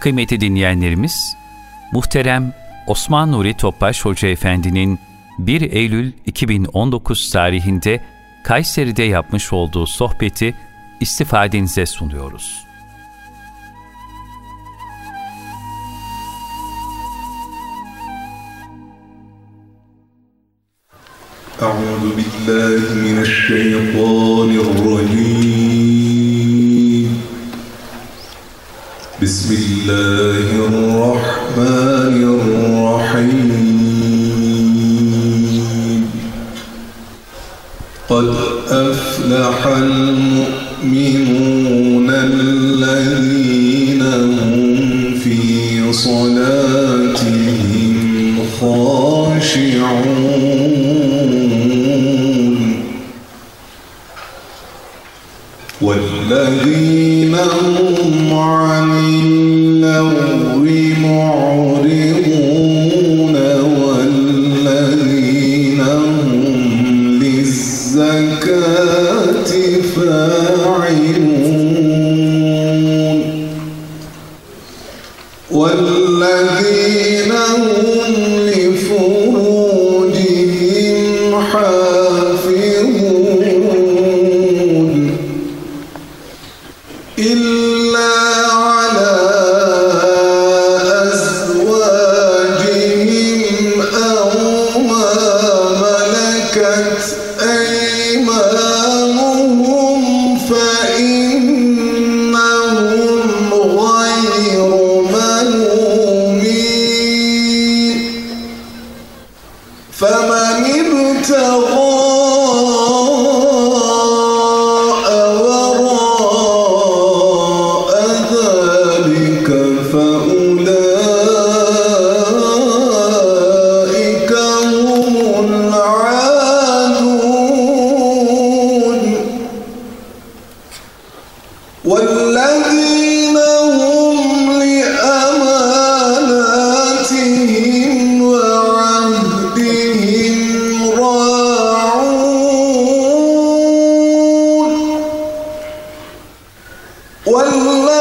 Kıymetli dinleyenlerimiz, muhterem Osman Nuri Topbaş Hoca Efendi'nin 1 Eylül 2019 tarihinde Kayseri'de yapmış olduğu sohbeti istifadenize sunuyoruz. أعوذ بالله من الشيطان الرجيم بسم الله الرحمن الرحيم. قد أفلح المؤمنون الذين هم في صلاتهم خاشعون. والذين هم عن يوم معاد والله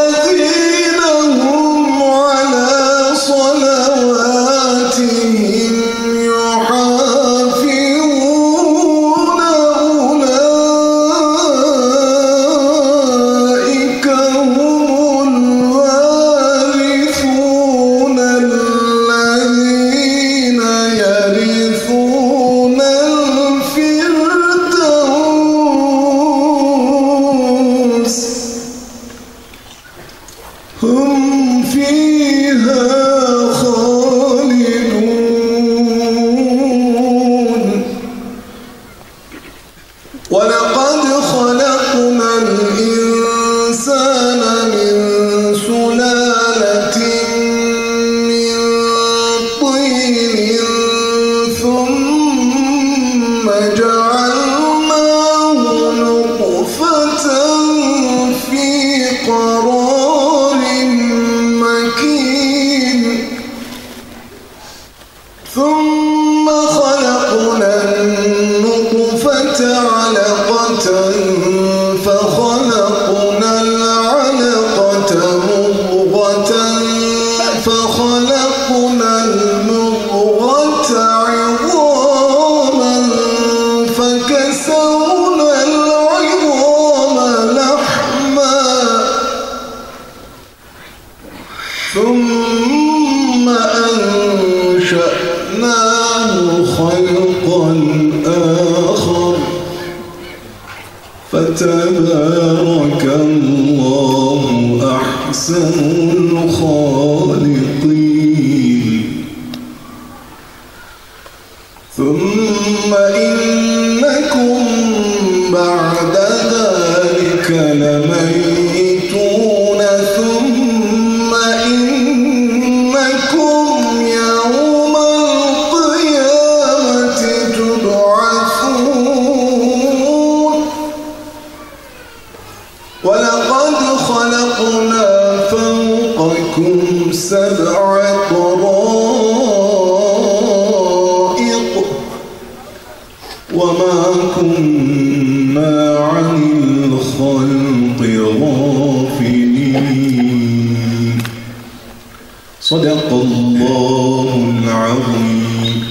صدق الله العظيم.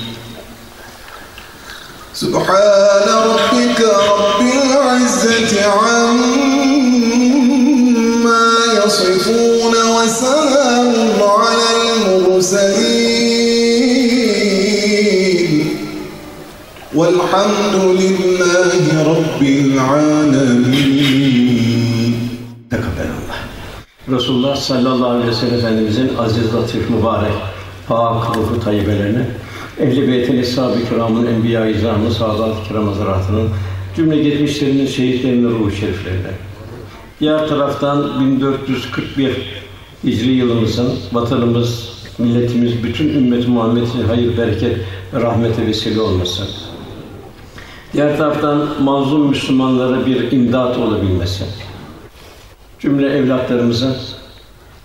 سبحان ربك رب العزة عما يصفون وسلام على المرسلين. والحمد لله رب العالمين. Resulullah sallallahu aleyhi ve sellem Efendimizin aziz, latif, mübarek, pak, ruhu tayyibelerine, Ehl-i Beyt'in, Eshab-ı Kiram'ın, Enbiya-i İzam'ın, Sadat-ı Kiram Hazretleri'nin, cümle geçmişlerinin, şehitlerinin ruhu şeriflerine. Diğer taraftan 1441 Hicri yılımızın vatanımız, milletimiz, bütün ümmet Muhammed'in hayır, bereket ve rahmete vesile olması. Diğer taraftan mazlum Müslümanlara bir imdat olabilmesi. Cümle evlatlarımızın,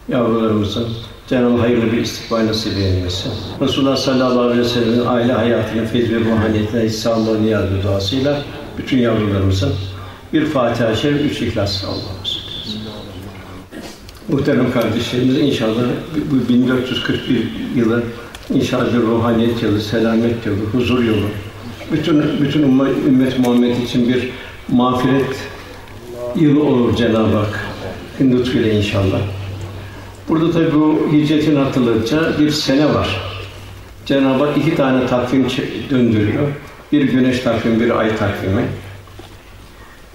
yavrularımızın Cenab-ı hayırlı bir istikbal nasip eylesin. Resulullah sallallahu aleyhi ve sellem'in aile hayatının feyz ve ruhaniyetine sağlığı niyaz ve duasıyla bütün yavrularımızın bir Fatiha-i Şerif, üç İhlas Allah'ımız. Muhterem kardeşlerimiz inşallah bu 1441 yılı inşallah ruhaniyet yılı, selamet yılı, huzur yılı. Bütün bütün ümmet, ümmet Muhammed için bir mağfiret yılı olur Cenab-ı Hak. Lütfuyla inşallah. Burada tabi bu hicretin hatırlayacağı bir sene var. Cenab-ı Hak iki tane takvim döndürüyor. Bir güneş takvimi, bir ay takvimi.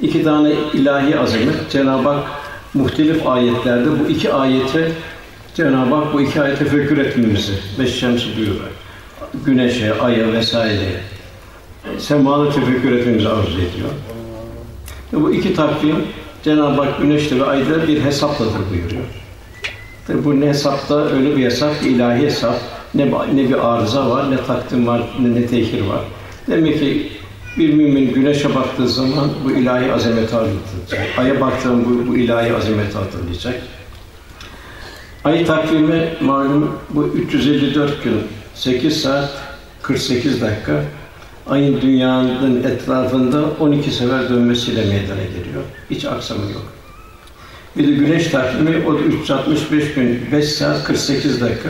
İki tane ilahi azamet. Cenab-ı Hak muhtelif ayetlerde bu iki ayete Cenab-ı Hak bu iki ayete tefekkür etmemizi beş şems buyuruyor. Güneşe, aya vesaire. Semada tefekkür etmemizi arzu ediyor. Bu iki takvim Cenab-ı Hak güneşte ve ayda bir hesapladır buyuruyor. Tabi bu ne hesapta öyle bir hesap, ilahi hesap. Ne, ne bir arıza var, ne takdim var, ne, ne tehir var. Demek ki bir mümin güneşe baktığı zaman bu ilahi azameti hatırlayacak. Aya baktığım bu, bu ilahi azameti hatırlayacak. Ay takvimi malum bu 354 gün, 8 saat 48 dakika. Ayın dünyanın etrafında 12 sefer dönmesiyle meydana geliyor. Hiç aksamı yok. Bir de güneş takvimi o da 365 gün 5 saat 48 dakika.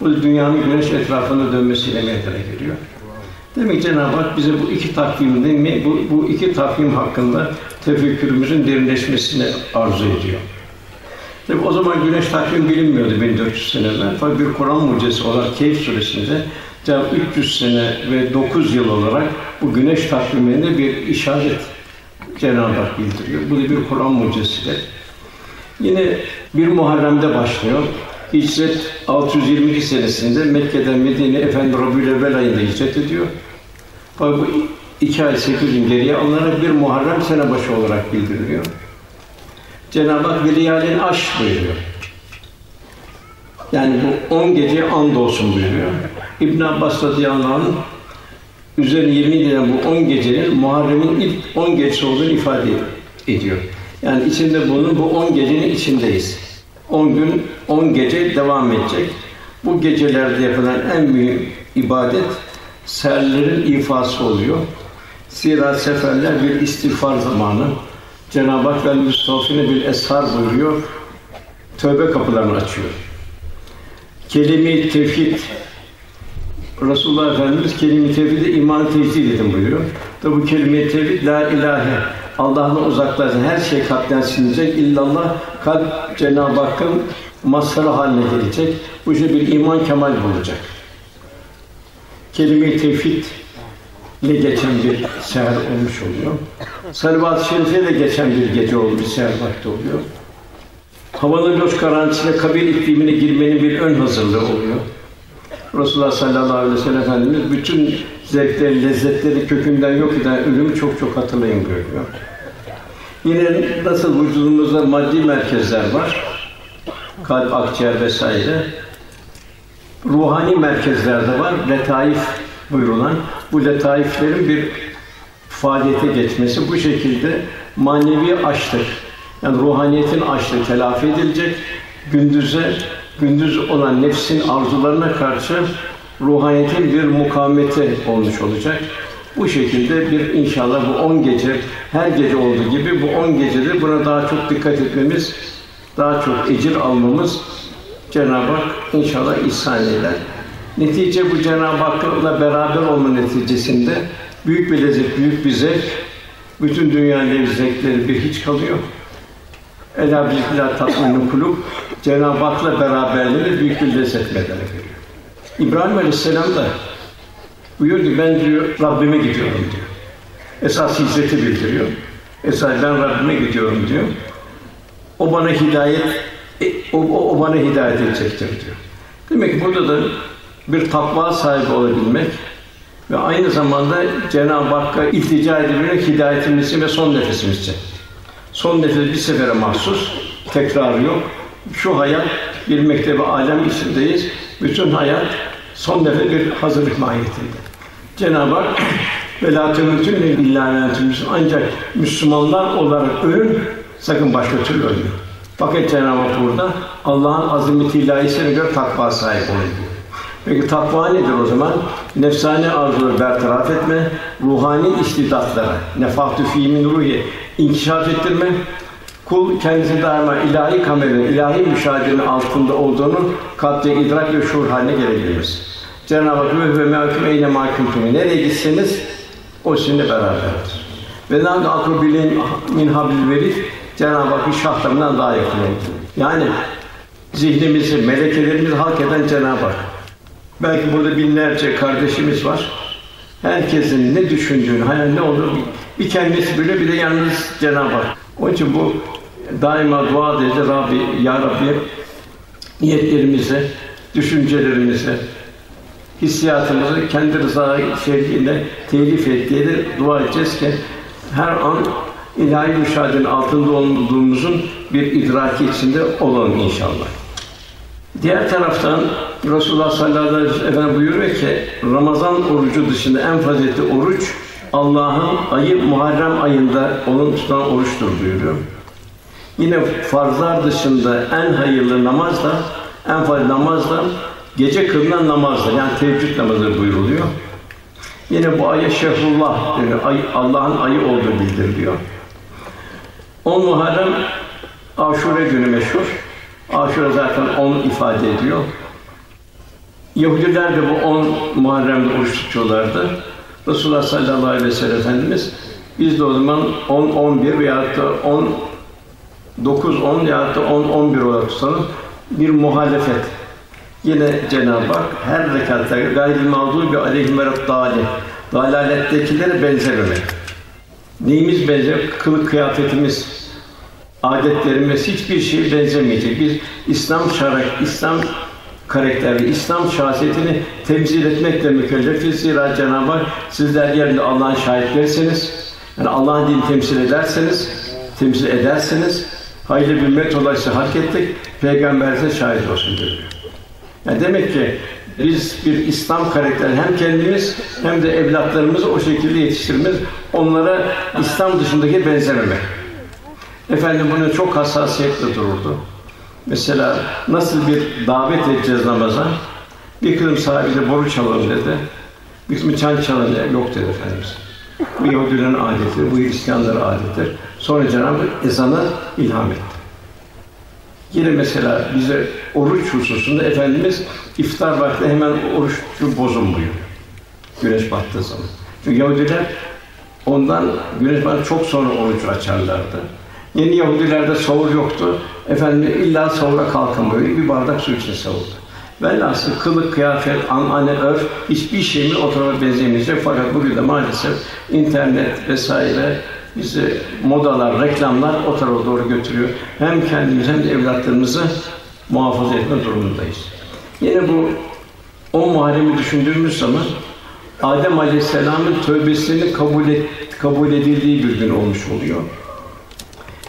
Bu da dünyanın güneş etrafında dönmesiyle meydana geliyor. Demek ki Cenab-ı Hak bize bu iki takvimde bu, bu iki takvim hakkında tefekkürümüzün derinleşmesini arzu ediyor. Tabi o zaman güneş takvim bilinmiyordu 1400 sene evvel. Fakat bir Kur'an mucizesi olarak Kehf suresinde Cenab-ı 300 sene ve 9 yıl olarak bu güneş takviminde bir işaret Cenab-ı Hak bildiriyor. Bu da bir Kur'an mucizesidir. Yine bir Muharrem'de başlıyor. Hicret 622 senesinde Mekke'den Medine Efendi Rabiül ayında hicret ediyor. Fakat bu iki ay sekiz gün geriye alınarak bir Muharrem sene başı olarak bildiriliyor. Cenab-ı Hak Veliyalin aş buyuruyor. Yani bu on gece and olsun buyuruyor. İbn Abbas radıyallahu anh üzerine yemin edilen bu on gecenin Muharrem'in ilk on gecesi olduğunu ifade ediyor. Yani içinde bunun bu on gecenin içindeyiz. On gün, on gece devam edecek. Bu gecelerde yapılan en mühim ibadet serlerin ifası oluyor. Zira seferler bir istiğfar zamanı. Cenab-ı Hak vel müstafine bil eshar buyuruyor. Tövbe kapılarını açıyor. Kelime-i tevhid Resulullah Efendimiz kelime-i tevhide iman tecdid edin buyuruyor. Tabi bu kelime-i tevhid la ilahe Allah'tan uzaklaşın. Her şey kalpten silinecek. İllallah kalp Cenab-ı Hakk'ın mazharı haline gelecek. Bu işte bir iman kemal bulacak. Kelime-i tevhid ile geçen bir seher olmuş oluyor. Salavat-ı Şerife de geçen bir gece oldu, bir seher vakti oluyor. Havanın loş garantisiyle kabir iklimine girmenin bir ön hazırlığı oluyor. Resulullah sallallahu aleyhi ve sellem Efendimiz bütün zevkleri, lezzetleri kökünden yok eden ölümü çok çok hatırlayın buyuruyor. Yine nasıl vücudumuzda maddi merkezler var, kalp, akciğer vesaire. Ruhani merkezler de var, letaif buyurulan. Bu letaiflerin bir faaliyete geçmesi bu şekilde manevi açlık, yani ruhaniyetin açlığı telafi edilecek. Gündüze, gündüz olan nefsin arzularına karşı ruhaniyetin bir mukavemeti olmuş olacak. Bu şekilde bir inşallah bu on gece, her gece olduğu gibi bu on gecede buna daha çok dikkat etmemiz, daha çok ecir almamız Cenab-ı Hak inşallah ihsan eder. Netice bu Cenab-ı Hakk'la beraber olma neticesinde büyük bir lezzet, büyük bir zevk. Bütün dünya lezzetleri bir hiç kalıyor. Ela bizbillah tatminu kulub. Cenab-ı Hak'la beraberliğinde büyük bir lezzet meydana geliyor. İbrahim Aleyhisselam da buyuyor ki ben diyor Rabbime gidiyorum diyor. Esas hicreti bildiriyor. Esas ben Rabbime gidiyorum diyor. O bana hidayet e, o, o, o bana hidayet edecektir diyor. Demek ki burada da bir takva sahibi olabilmek ve aynı zamanda Cenab-ı Hakk'a iltica edebilmek hidayetimizi ve son nefesimizce. Son nefes bir sefere mahsus, tekrarı yok. Şu hayat bir mektebi alem içindeyiz. Bütün hayat son nefes bir hazırlık mahiyetinde. Cenab-ı Hak la temutun illa ancak Müslümanlar olarak ölün sakın başka türlü ölmeyin. Fakat Cenab-ı Hak burada Allah'ın azimeti ilahisine göre takva sahibi olun diyor. Peki takva nedir o zaman? Nefsani arzuları bertaraf etme, ruhani istidatlara, nefahtü fî min ruhi, inkişaf ettirme, kul kendisi daima ilahi kameranın, ilahi müşahedenin altında olduğunu kalpte idrak ve şuur haline gelebiliriz. Cenab-ı Hak ve mevkûm eyle mâkûmtum. Nereye gitseniz o sizinle beraberdir. Ve nâdâ akrubilin min hablil verid Cenab-ı Hakk'ın şahlarından daha yakın oldu. Yani zihnimizi, melekelerimizi halk eden Cenab-ı Hak. Belki burada binlerce kardeşimiz var. Herkesin ne düşündüğünü, hayal ne olur bir kendisi bile bir yalnız Cenab-ı Hak. Onun için bu daima dua dedi Rabbi, Ya Rabbi niyetlerimizi, düşüncelerimizi, hissiyatımızı kendi rıza sevgiyle telif et de dua edeceğiz ki her an ilahi müşahedenin altında olduğumuzun bir idraki içinde olalım inşallah. Diğer taraftan Resulullah sallallahu aleyhi ve sellem buyuruyor ki Ramazan orucu dışında en faziletli oruç Allah'ın ayı Muharrem ayında onun tutan oruçtur buyuruyor. Yine farzlar dışında en hayırlı namaz da en fazla namaz da gece kılınan namazdır. Yani teheccüd namazı buyuruluyor. Yine bu aya şehrullah yani ay, Allah'ın ayı olduğu bildiriliyor. 10 Muharrem Aşure günü meşhur. Aşure zaten 10 ifade ediyor. Yahudiler de bu 10 Muharrem'de oruç tutuyorlardı. Resulullah sallallahu aleyhi ve sellem Efendimiz biz de o zaman 10 11 veya da 10 9 10 ya da 10 11 olarak tutalım. Bir muhalefet. Yine Cenab-ı Hak her rekatta gayrı mağdubi aleyhim ve dâli. Dalalettekilere benzememek. Neyimiz benzer? Kılık kıyafetimiz, adetlerimiz hiçbir şey benzemeyecek. Biz İslam şarak, İslam karakteri, İslam şahsiyetini temsil etmekle mükellefiz. Zira Cenab-ı Hak sizler yerinde Allah'ın şahitlerisiniz. Yani Allah'ın dinini temsil ederseniz, temsil ederseniz hayırlı bir ümmet olarak hak ettik. Peygamber size şahit olsun diyor. Yani demek ki biz bir İslam karakteri hem kendimiz hem de evlatlarımızı o şekilde yetiştirmemiz, onlara İslam dışındaki benzememek. Efendim bunu çok hassasiyetle dururdu. Mesela nasıl bir davet edeceğiz namaza? Bir kısım sahibi de boru çalalım dedi. Bir kısmı çan çalalım dedi. Yok dedi Efendimiz. Bu Yahudilerin adeti, bu Hristiyanların adetidir. Sonra Cenab-ı ezanı ilham etti. Yine mesela bize oruç hususunda Efendimiz iftar vakti hemen oruçlu bozun buyuruyor. Güneş battığı zaman. Çünkü Yahudiler ondan güneş battığı çok sonra oruç açarlardı. Yeni Yahudilerde sahur yoktu. Efendim illa sahura kalkın böyle bir bardak su için savurdu. Velhasıl kılık, kıyafet, an, anne, örf hiçbir şeyimiz o tarafa benzemeyecek. Fakat bugün de maalesef internet vesaire bizi modalar, reklamlar o tarafa doğru götürüyor. Hem kendimiz hem de evlatlarımızı muhafaza etme durumundayız. Yine bu o Muharrem'i düşündüğümüz zaman Adem Aleyhisselam'ın tövbesini kabul et, kabul edildiği bir gün olmuş oluyor.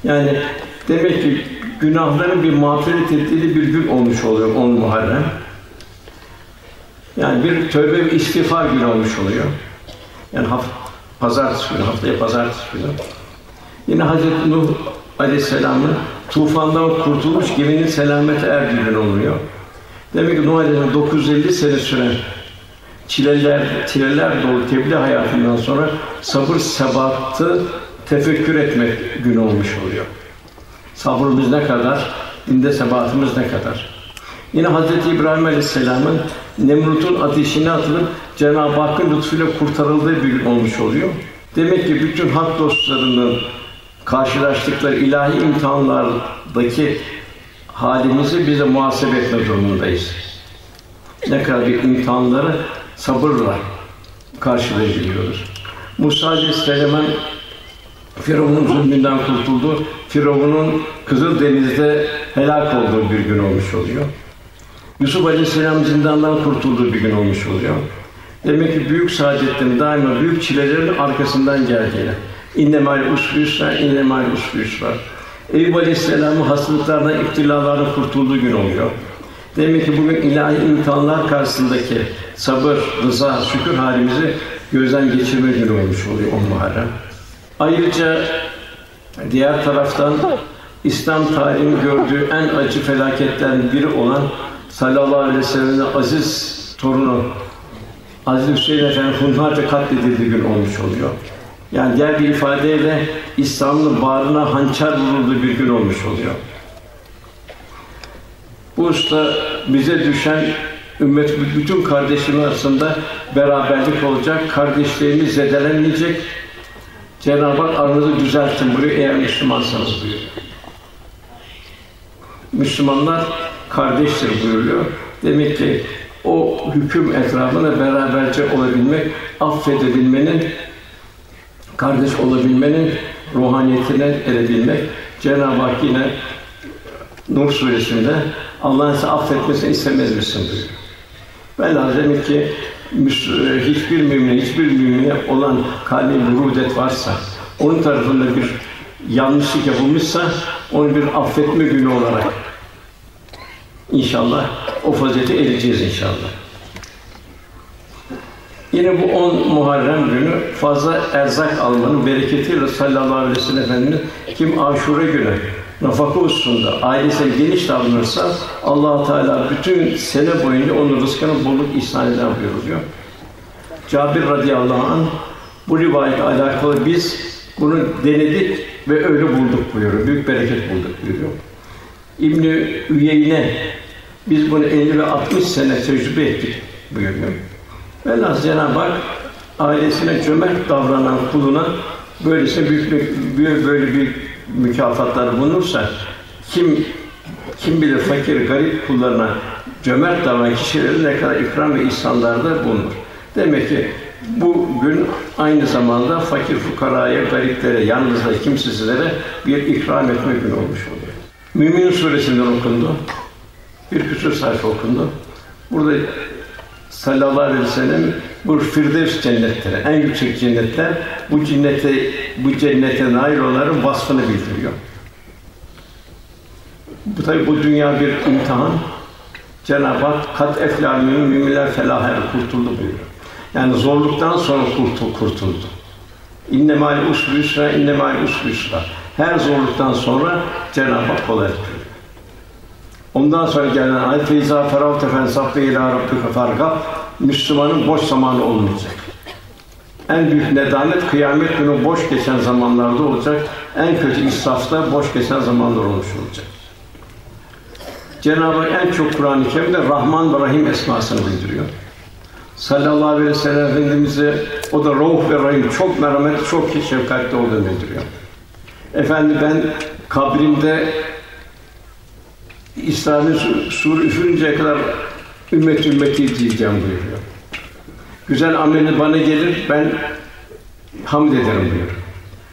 Yani demek ki günahların bir mağfiret ettiği bir gün olmuş oluyor 10 Muharrem. Yani bir tövbe ve istiğfar günü olmuş oluyor. Yani haft pazartesi günü, haftaya pazartesi günü. Yine Hazreti Nuh Aleyhisselam'ın tufandan kurtulmuş geminin selamete erdiği gün oluyor. Demek ki Nuh Aleyhisselam 950 sene süren çileler, çileler dolu tebliğ hayatından sonra sabır sebatı tefekkür etmek günü olmuş oluyor. Sabrımız ne kadar, dinde sebatımız ne kadar. Yine Hazreti İbrahim Aleyhisselam'ın Nemrut'un ateşine atılıp Cenab-ı Hakk'ın lütfuyla kurtarıldığı bir gün olmuş oluyor. Demek ki bütün hak dostlarının karşılaştıkları ilahi imtihanlardaki halimizi bize muhasebe etme durumundayız. Ne kadar bir imtihanları sabırla karşılayabiliyoruz. Musa Aleyhisselam'ın Firavun'un zulmünden kurtuldu. Firavun'un Kızıldeniz'de helak olduğu bir gün olmuş oluyor. Yusuf Aleyhisselam zindandan kurtulduğu bir gün olmuş oluyor. Demek ki büyük saadetlerin daima büyük çilelerin arkasından geldiğini. İnne mal usri yusra, inne mal usri yusra. Eyüp Aleyhisselam'ın hastalıklardan, iptilalardan kurtulduğu gün oluyor. Demek ki bugün ilahi imtihanlar karşısındaki sabır, rıza, şükür halimizi gözden geçirme günü olmuş oluyor o Muharrem. Ayrıca diğer taraftan İslam tarihinin gördüğü en acı felaketlerden biri olan sallallahu aleyhi ve sellem'in aziz torunu Aziz Hüseyin Efendi hunharca katledildiği gün olmuş oluyor. Yani diğer bir ifadeyle İslam'ın bağrına hançer vurulduğu bir gün olmuş oluyor. Bu usta bize düşen ümmet bütün kardeşlerin arasında beraberlik olacak, kardeşliğimiz zedelenmeyecek. Cenab-ı Hak aranızı düzeltin buyuruyor eğer Müslümansanız buyuruyor. Müslümanlar kardeştir buyuruyor. Demek ki o hüküm etrafında beraberce olabilmek, affedebilmenin, kardeş olabilmenin ruhaniyetine erebilmek. Cenab-ı Hak yine Nur suresinde Allah'ın size affetmesini istemez misin buyuruyor. Ben demek ki hiçbir mümin, hiçbir mümine olan kalbi burudet varsa, onun tarafında bir yanlışlık yapılmışsa, onu bir affetme günü olarak inşallah o fazilete ereceğiz inşallah. Yine bu 10 Muharrem günü fazla erzak almanın bereketiyle sallallahu aleyhi ve sellem Efendimiz kim Aşure günü nafaka hususunda ailesine geniş davranırsa allah Teala bütün sene boyunca onun rızkına bolluk ihsan eder buyuruyor. Cabir radıyallahu anh bu rivayet alakalı biz bunu denedik ve öyle bulduk buyuruyor. Büyük bereket bulduk buyuruyor. İbn Üyeyne biz bunu 50 ve 60 sene tecrübe ettik buyuruyor. Velhâsıl Cenab-ı Hak ailesine cömert davranan kuluna böylesine büyük, büyük böyle bir mükafatlar bulunursa kim kim bilir fakir, garip kullarına cömert davranan kişilerin ne kadar ikram ve ihsanlarda bulunur. Demek ki bu gün aynı zamanda fakir fukaraya, gariplere, yalnızlara, kimsesizlere bir ikram etme günü olmuş oluyor. Mümin suresinden okundu. Bir küsur sayfa okundu. Burada sallallahu aleyhi ve sellem bu Firdevs cennetleri, en yüksek cennetler bu cennete bu cennete nail olanların vasfını bildiriyor. Bu tabi bu dünya bir imtihan. Cenab-ı Hak kat eflâ müminler felâhe kurtuldu buyuruyor. Yani zorluktan sonra kurtul, kurtuldu. İnne mal usri yusra, inne mal usri yusra. Her zorluktan sonra Cenab-ı Hak kolaylık veriyor. Ondan sonra gelen ayet feyza feravte fen saffe ila rabbike farga Müslümanın boş zamanı olmayacak. En büyük nedamet kıyamet günü boş geçen zamanlarda olacak. En kötü israfta boş geçen zamanlar olmuş olacak. Cenab-ı Hak en çok Kur'an-ı Kerim'de Rahman ve Rahim esmasını bildiriyor. Sallallahu aleyhi ve sellem Efendimiz'e o da Rauf ve Rahim çok merhametli, çok şefkatli olduğunu bildiriyor. Efendi ben kabrimde İslam'ın sur üfürünceye kadar ümmet ümmeti diyeceğim buyuruyor. Güzel ameli bana gelir, ben hamd ederim buyuruyor.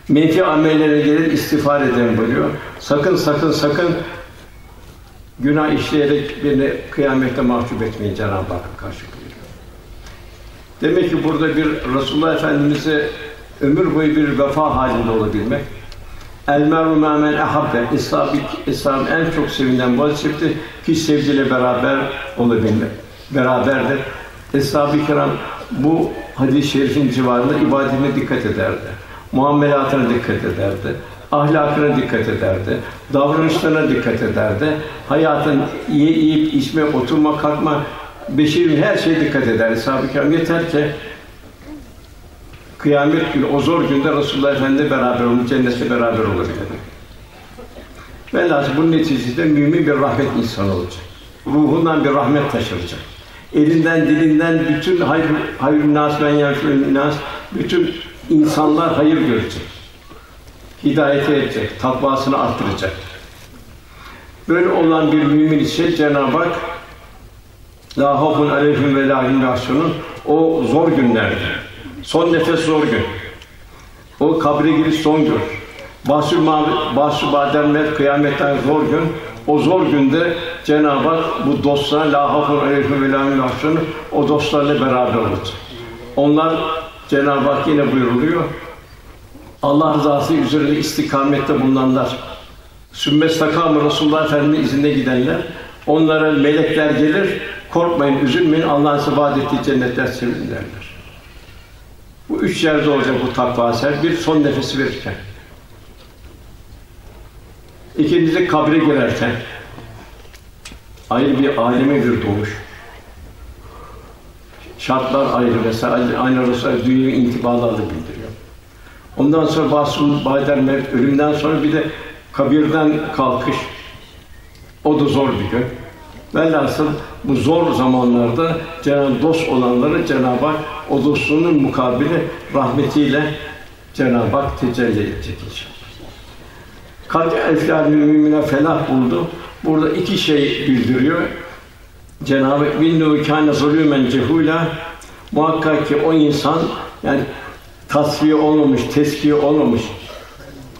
Menfi amellere gelir, istiğfar ederim buyuruyor. Sakın, sakın, sakın günah işleyerek beni kıyamette mahcup etmeyin Cenab-ı Hakk'a karşı buyuruyor. Demek ki burada bir Resulullah Efendimiz'e ömür boyu bir vefa halinde olabilmek, El meru men ehabbe. İslam, İslam en çok sevilen vazifeti ki sevgiyle beraber olabilmek. Beraberdir. Eshab-ı kiram bu hadis-i şerifin civarında ibadetine dikkat ederdi. Muamelatına dikkat ederdi. Ahlakına dikkat ederdi. Davranışlarına dikkat ederdi. Hayatın iyi yiyip içme, oturma, kalkma, beşerin her şeye dikkat eder. Eshab-ı kiram yeter ki kıyamet günü, o zor günde Resulullah Efendimiz'le beraber olun, cennette beraber olabilir. Velhâsıl bunun neticesinde mümin bir rahmet insanı olacak. Ruhundan bir rahmet taşıracak. Elinden, dilinden bütün hayır, hayır nas ben nas, bütün insanlar hayır görecek. Hidayete edecek, takvasını arttıracak. Böyle olan bir mümin için Cenab-ı Hak La hafun aleyhim ve la o zor günlerde. Son nefes zor gün. O kabre giriş son gün. Bahsü bahsü badermet kıyametten zor gün. O zor günde Cenab-ı Hak bu dostlar la hafun aleyhim ve o dostlarla beraber olacak. Onlar Cenab-ı Hak yine buyuruluyor. Allah rızası üzerinde istikamette bulunanlar, sümme stakamı Resulullah Efendimiz izinde gidenler, onlara melekler gelir, korkmayın, üzülmeyin, Allah'ın size ettiği cennetler sevin derler. Bu üç yerde olacak bu takva eser. Bir, son nefesi verirken. İkincisi, kabre girerken. Ayrı bir aleme bir doğuş. Şartlar ayrı vesaire, aynı arası dünya intibalarla bildiriyor. Ondan sonra basın, bader, mevt, ölümden sonra bir de kabirden kalkış. O da zor bir gün. Velhasıl bu zor zamanlarda Cenab-ı dost olanları Cenab-ı Hak o dostluğunun mukabili rahmetiyle Cenab-ı Hak tecelli edecek inşallah. Kad elfâl mümine felah buldu. Burada iki şey bildiriyor. Cenab-ı Hak binnu kâne zulûmen cehûlâ muhakkak ki o insan yani tasfiye olmamış, teskiye olmamış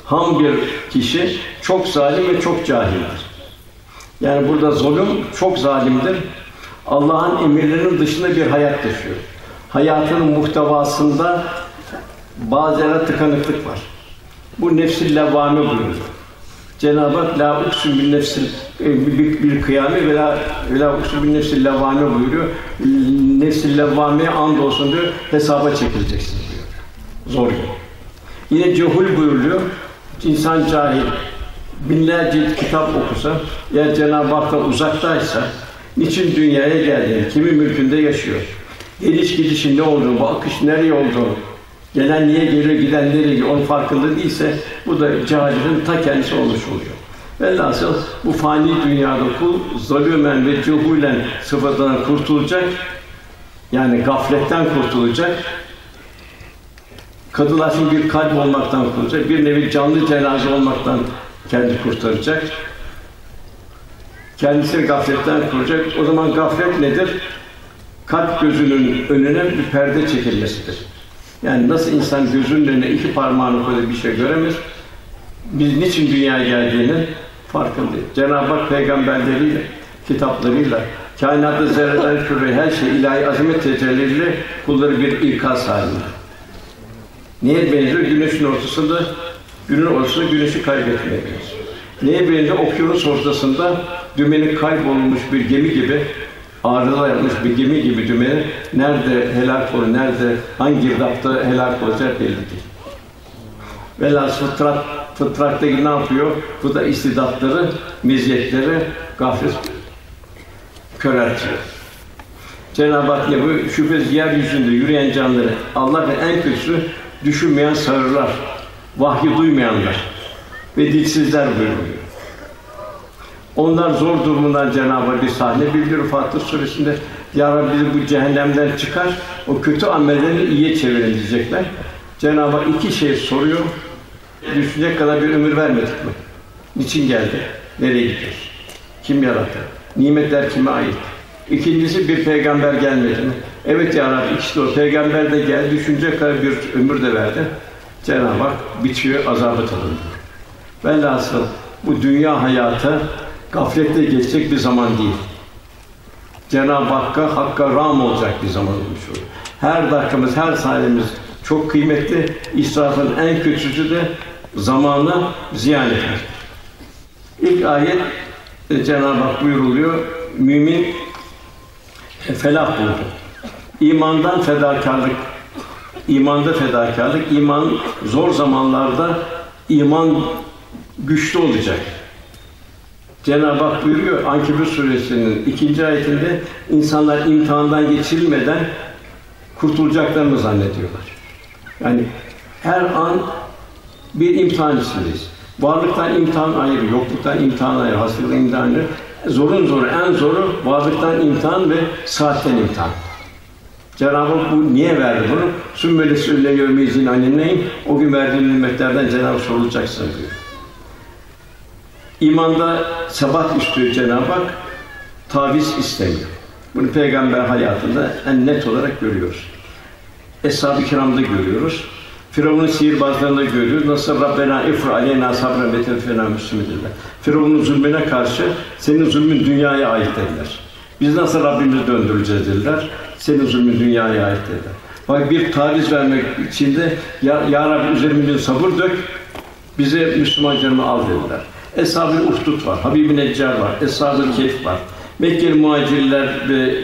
ham bir kişi çok zalim ve çok cahildir. Yani burada zulüm çok zalimdir. Allah'ın emirlerinin dışında bir hayat yaşıyor. Hayatının muhtevasında bazı yere tıkanıklık var. Bu nefsil levvame buyuruyor. Cenab-ı Hak la uksu bin nefsil e, bir, bir kıyame ve la, la uksu bin nefsil levvame buyuruyor. Nefsil levvameye and olsun diyor. Hesaba çekileceksin diyor. Zor gün. Yine cehul buyuruyor. İnsan cahil binlerce kitap okusa, eğer Cenab-ı Hak'tan uzaktaysa, niçin dünyaya geldi, kimi mülkünde yaşıyor, geliş gidişin ne olduğunu, bu akış nereye olduğunu, gelen niye geliyor, giden nereye gidiyor, onun farkında değilse, bu da cahilin ta kendisi olmuş oluyor. Velhasıl bu fani dünyada kul zalümen ve cuhulen sıfatından kurtulacak, yani gafletten kurtulacak, kadılaşmış bir kalp olmaktan kurtulacak, bir nevi canlı cenaze olmaktan kendi kurtaracak. Kendisini gafletten kuracak. O zaman gaflet nedir? Kalp gözünün önüne bir perde çekilmesidir. Yani nasıl insan gözünün önüne iki parmağını koyup bir şey göremez, biz niçin dünyaya geldiğinin farkındayız. Cenab-ı Hak peygamberleriyle, kitaplarıyla, kainatta zerreler küre her şey ilahi azamet tecellileriyle kulları bir ikaz halinde. Niye benziyor? Güneşin ortasında Günün ortasında güneşi kaybetmeye Neye benziyor? Okyanus ortasında dümeni kaybolmuş bir gemi gibi, ağrılar yapmış bir gemi gibi dümeni nerede helak olur, nerede, hangi girdapta helak olacak belli değil. Velhâsıl fıtrat, fıtrattaki ne yapıyor? Bu da istidatları, meziyetleri gaflet köreltiyor. Cenab-ı Hak ne bu? Şüphesiz yeryüzünde yürüyen canları Allah ve en kötüsü düşünmeyen sarılar, vahyi duymayanlar ve dilsizler buyuruyor. Onlar zor durumundan Cenab-ı bir sahne bildiriyor Fatih Suresi'nde. Ya Rabbi bizi bu cehennemden çıkar, o kötü amellerini iyiye çevirin diyecekler. Cenab-ı iki şey soruyor. Düşünecek kadar bir ömür vermedik mi? Niçin geldi? Nereye gidiyoruz? Kim yarattı? Nimetler kime ait? İkincisi bir peygamber gelmedi mi? Evet ya Rabbi ikisi de o. Peygamber de geldi, düşünecek kadar bir ömür de verdi. Cenab-ı Hak bitiyor, azabı tadında. Velhasıl bu dünya hayatı gaflette geçecek bir zaman değil. Cenab-ı Hakk'a, Hakk'a ram olacak bir zaman olmuş olur. Her dakikamız, her saniyemiz çok kıymetli. İsrafın en kötüsü de zamanı ziyan etmek. İlk ayet Cenab-ı Hak buyuruluyor. Mümin felah buldu. İmandan fedakarlık İmanda fedakarlık, iman zor zamanlarda iman güçlü olacak. Cenab-ı Hak buyuruyor Ankebut suresinin ikinci ayetinde insanlar imtihandan geçirilmeden kurtulacaklarını zannediyorlar. Yani her an bir imtihan içindeyiz. Varlıktan imtihan ayrı, yokluktan imtihan ayrı, hastalıktan imtihan ayrı. zorun zoru, en zoru varlıktan imtihan ve saatten imtihan. Cenab-ı Hak bu niye verdi bunu? Sümmeli sülle yevmeyizin alinneyin. O gün verdiğin nimetlerden Cenab-ı Hak sorulacaksın diyor. İmanda sebat istiyor Cenab-ı Hak, taviz istemiyor. Bunu peygamber hayatında en net olarak görüyoruz. Eshab-ı kiramda görüyoruz. Firavun'un sihirbazlarında görüyoruz. Nasıl Rabbena ifra aleyna sabren ve tevfena müslümidirler. Firavun'un zulmüne karşı senin zulmün dünyaya ait dediler. Biz nasıl Rabbimizi döndüreceğiz dediler. Senin zulmün dünyaya ait dediler. Bak bir taviz vermek için de ya, ya Rabbi üzerimize sabır dök, bize Müslüman canımı al dediler. Eshab-ı Uhdud var, Habib-i Neccar var, Eshab-ı Kehf var. Mekkeli muhacirler ve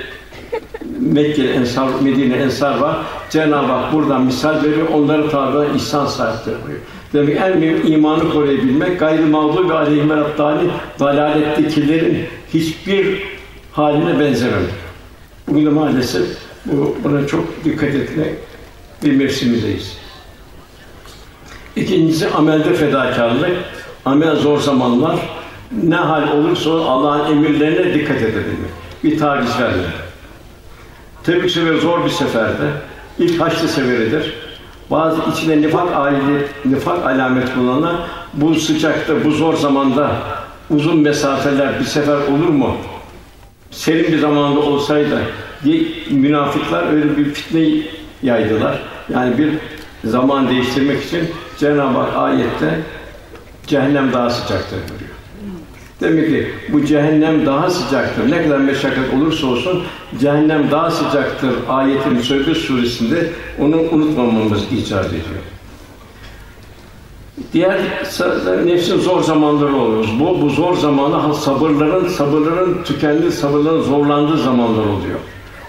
Mekke ensar, Medine ensar var. Cenab-ı Hak buradan misal veriyor. Onları tabi ihsan sahipleri buyuruyor. Demek en mühim imanı koruyabilmek, gayrı mağdur ve aleyhime rabbani dalalettekilerin hiçbir haline benzememek. Bugün de maalesef bu, buna çok dikkat etmek bir mevsimindeyiz. İkincisi amelde fedakarlık. Amel zor zamanlar. Ne hal olursa Allah'ın emirlerine dikkat edebilmek. Bir taviz vermemek. Tebük seferi zor bir seferde. İlk Haçlı seferidir. Bazı içinde nifak alet, nifak alamet bulunanlar bu sıcakta, bu zor zamanda uzun mesafeler bir sefer olur mu? Serin bir zamanda olsaydı diye münafıklar öyle bir fitne yaydılar. Yani bir zaman değiştirmek için Cenab-ı Hak ayette cehennem daha sıcaktır buyuruyor. Demek ki bu cehennem daha sıcaktır. Ne kadar meşakkat olursa olsun cehennem daha sıcaktır. Ayetin Söhbet suresinde onu unutmamamız icap ediyor. Diğer nefsin zor zamanları oluyor. Bu bu zor zamanı sabırların sabırların tükendiği, sabırların zorlandığı zamanlar oluyor.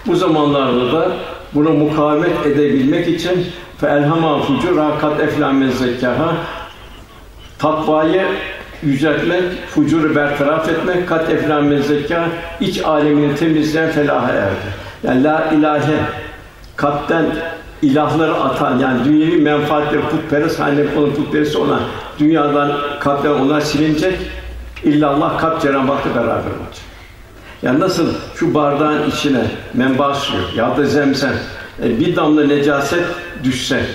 Bu zamanlarda da buna mukavemet edebilmek için fe elhama fucura kat eflamen zekkaha takvayı yüceltmek, fucuru bertaraf etmek, kat eflamen zekka iç alemini temizleyen felaha erdi. Yani la ilahe kalpten ilahları atan yani dünyevi menfaatleri putperest haline onun putperest olan dünyadan kalpten onlar silinecek. İllallah kalp Cenab-ı Hak'la beraber olacak. Yani nasıl şu bardağın içine menba suyu ya da zemzem e, bir damla necaset düşse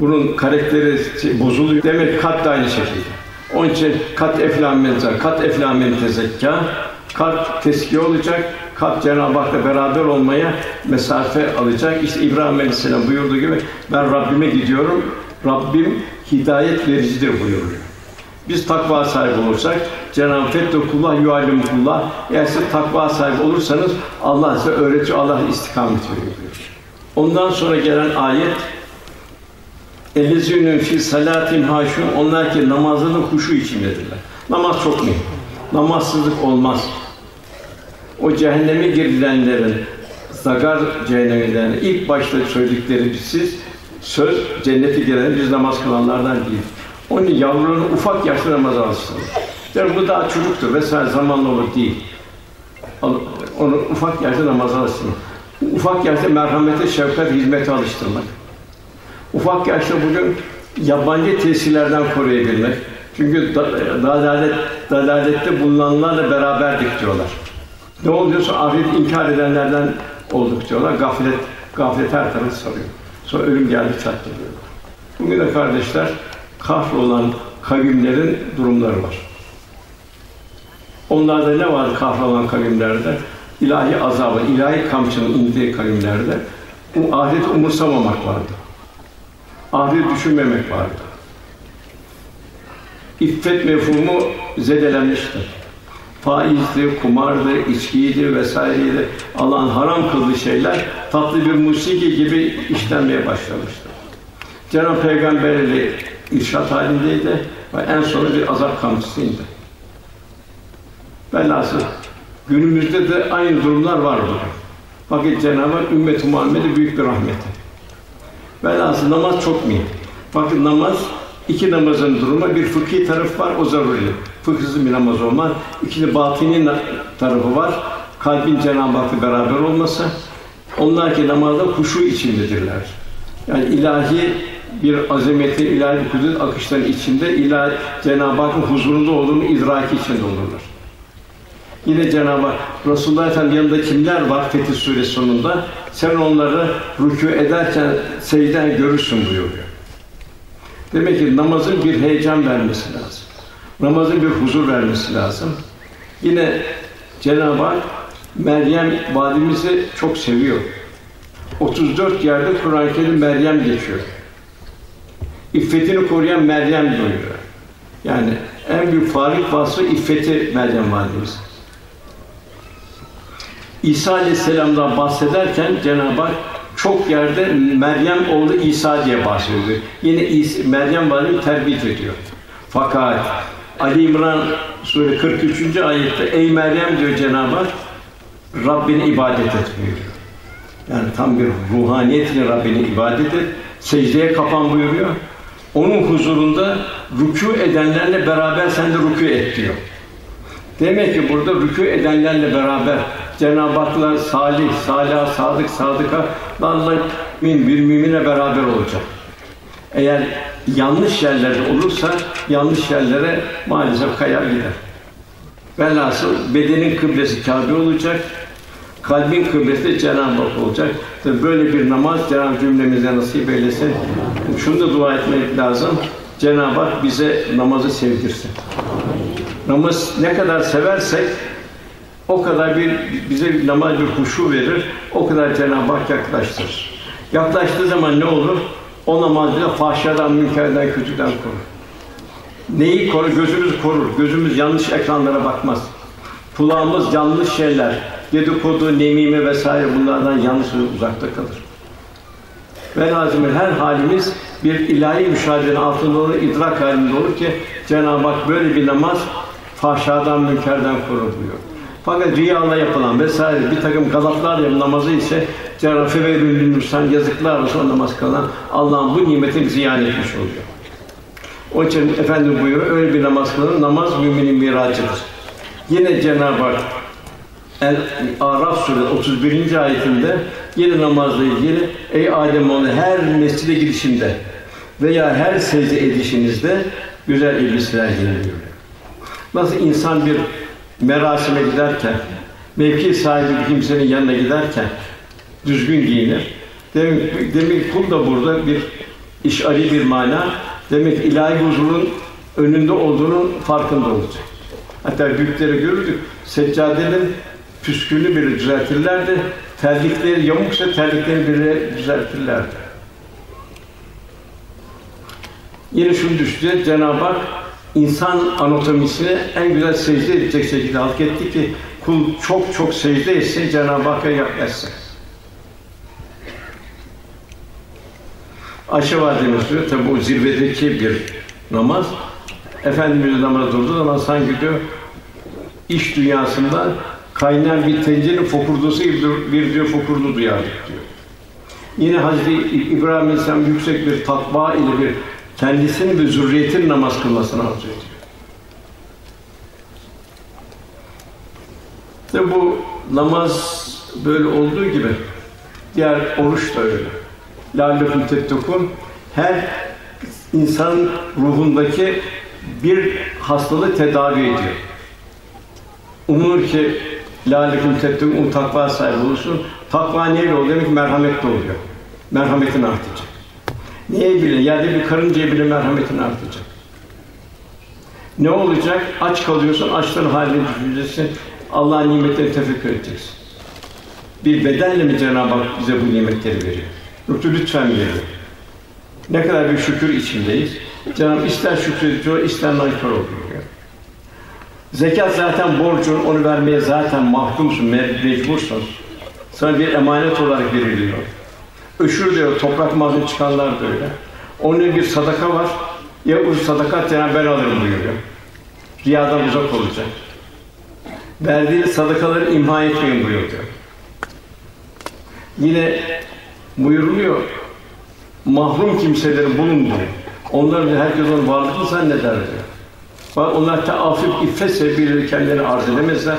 bunun karakteri bozuluyor. Demek kalp de aynı şekilde. Onun için kat eflamen kat eflamen tezekka, kalp teskiye olacak, kalp Cenab-ı Hak'la beraber olmaya mesafe alacak. İşte İbrahim Aleyhisselam buyurduğu gibi ben Rabbime gidiyorum. Rabbim hidayet vericidir buyuruyor. Biz takva sahibi olursak Cenab-ı Fettekullah yuallimullah eğer siz takva sahibi olursanız Allah size öğretiyor, Allah istikamet veriyor. Ondan sonra gelen ayet Ellezînün fi salatin haşun onlar ki namazını huşu içindedirler. Namaz çok mühim. Namazsızlık olmaz. O cehenneme girilenlerin zagar cehenneminden ilk başta söyledikleri siz söz cennete giren biz namaz kılanlardan değil. Onun yavrunun ufak yaşta namaz alıştırır. Yani bu daha çocuktur vesaire zamanla olur değil. Onu ufak yaşta namaz alıştırmak. Ufak yaşta merhamete, şefkat, hizmete alıştırmak. Ufak yaşta bugün yabancı tesirlerden koruyabilmek. Çünkü dalalet, dalalette bulunanlarla beraberdik diyorlar. Ne oluyorsa ahiret inkar edenlerden olduk diyorlar. Gaflet, gaflet her tarafı sarıyor. Sonra ölüm geldi çattı diyorlar. Bugün de kardeşler, kahrolan kavimlerin durumları var. Onlarda ne var kahrolan kavimlerde? İlahi azabı, ilahi kamçının indiği kavimlerde bu ahiret umursamamak vardı. Ahiret düşünmemek vardı. İffet mefhumu zedelenmiştir. Faizdi, kumardı, içkiydi vesaireydi. Allah'ın haram kıldığı şeyler tatlı bir musiki gibi işlenmeye başlamıştı. Cenab-ı Peygamber'le irşat halindeydi ve en sonra bir azap kamçısıydı. Velhasıl günümüzde de aynı durumlar var bugün. Fakat Cenab-ı Hak ümmet-i Muhammed'e büyük bir rahmeti. Velhasıl namaz çok mühim. Bakın namaz iki namazın durumu bir fıkhi taraf var o zaruri. Fıkhsız bir namaz olmaz. İkinci batini tarafı var. Kalbin Cenab-ı Hak'la beraber olması. Onlar ki namazda huşu içindedirler. Yani ilahi bir azametin, ilahi bir kudret akışların içinde ilahi Cenab-ı Hakk'ın huzurunda olduğunu idraki içinde olurlar. Yine Cenab-ı Hak Resulullah Efendimiz yanında kimler var Fetih Suresi sonunda? Sen onları rükû ederken secden görürsün buyuruyor. Demek ki namazın bir heyecan vermesi lazım. Namazın bir huzur vermesi lazım. Yine Cenab-ı Hak Meryem validemizi çok seviyor. 34 yerde Kur'an-ı Kerim Meryem geçiyor. İffetini koruyan Meryem buyuruyor. Yani en büyük farik vasfı iffeti Meryem validemiz. İsa Aleyhisselam'dan bahsederken Cenab-ı Hak çok yerde Meryem oğlu İsa diye bahsediyor. Yine İsa, Meryem validemiz terbiye ediyor. Fakat Ali İmran Sure 43. ayette ey Meryem diyor Cenab-ı Hak Rabbine ibadet et buyuruyor. Yani tam bir ruhaniyetle Rabbine ibadet et, secdeye kapan buyuruyor. Onun huzurunda rükû edenlerle beraber sen de rükû et diyor. Demek ki burada rükû edenlerle beraber Cenab-ı Hak'la salih, salih, sadık, sadıka Allah bir mümine beraber olacak. Eğer yanlış yerlerde olursa yanlış yerlere maalesef kayar gider. Velhasıl bedenin kıblesi Kâbe olacak, kalbin kıblesi de Cenab-ı Hak olacak. Tabii böyle bir namaz Cenab-ı cümlemize nasip eylesin. Şunu da dua etmek lazım. Cenab-ı Hak bize namazı sevdirsin. Namaz ne kadar seversek o kadar bir bize namaz bir huşu verir. O kadar Cenab-ı Hak yaklaştırır. Yaklaştığı zaman ne olur? O namaz bize fahşadan, münkerden, kötüden korur. Neyi korur? Gözümüz korur. Gözümüz yanlış ekranlara bakmaz. Kulağımız yanlış şeyler, dedikodu, nemime vesaire bunlardan yanlış uzakta kalır. Ve lazım her halimiz bir ilahi müşahedenin altında olur, idrak halinde olur ki Cenab-ı Hak böyle bir namaz fahşadan, münkerden korur diyor. Fakat rüyayla yapılan vesaire bir takım galatlar yapılan namazı ise Cenab-ı Hak Nursan yazıklar olsun o namaz kılan Allah'ın bu nimetini ziyan etmiş oluyor. Onun için Efendim buyuruyor, öyle bir namaz kılın, namaz müminin miracıdır. Yine Cenab-ı Hak El Araf suresi 31. ayetinde yine namazla ilgili ey Adem oğlu her mescide girişinde veya her secde edişinizde güzel elbiseler giyin Nasıl insan bir merasime giderken, mevki sahibi bir kimsenin yanına giderken düzgün giyinir. Demek, demek kul da burada bir işari bir mana. Demek ilahi huzurun önünde olduğunun farkında olacak. Hatta büyükleri görürdük. Seccadenin püskülünü biri düzeltirlerdi. Terlikleri yamuksa terlikleri biri düzeltirlerdi. Yine şunu düşüneceğiz. Cenab-ı Hak insan anatomisini en güzel secde edecek şekilde halk etti ki kul çok çok secde etsin Cenab-ı Hakk'a yaklaşsın. Ayşe Validemiz diyor, tabi bu zirvedeki bir namaz. Efendimiz namaz durduğu zaman sanki diyor, iş dünyasında kaynayan bir tencerenin fokurdusu gibi bir diyor fokurdu duyardık diyor. Yine Hazreti İbrahim Aleyhisselam yüksek bir takva ile bir kendisini ve zürriyetin namaz kılmasını arzu ediyor. İşte bu namaz böyle olduğu gibi diğer oruç da öyle. Lâllekum tettekûn her insan ruhundaki bir hastalığı tedavi ediyor. Umur ki lâllekum tettekûn takva sahibi olursun. Takva neyle oluyor? Demek ki merhametli oluyor. Merhametin artacak. Niye bile? Yerde bir karıncaya bile merhametin artacak. Ne olacak? Aç kalıyorsun, açlığın haline düşeceksin. Allah'ın nimetlerini tefekkür edeceksin. Bir bedenle mi Cenab-ı Hak bize bu nimetleri veriyor? Yoksa lütfen veriyor. Ne kadar bir şükür içindeyiz. Cenab-ı ister şükrediyor, ister nankör oluyor. Zekat zaten borcun, onu vermeye zaten mahkumsun, mecbursun. Sana bir emanet olarak veriliyor. Öşür diyor, toprak mazlum çıkanlar da öyle. Onun bir sadaka var. Ya o sadakat Cenab-ı ben alırım buyuruyor. Riyadan uzak olacak. Verdiği sadakaları imha etmeyin buyuruyor. Yine buyuruluyor, mahrum kimselerin bulun diyor. Onlar da herkes onun varlığını zanneder diyor. Bak onlar teafif, iffet sebebiyle kendilerini arz edemezler.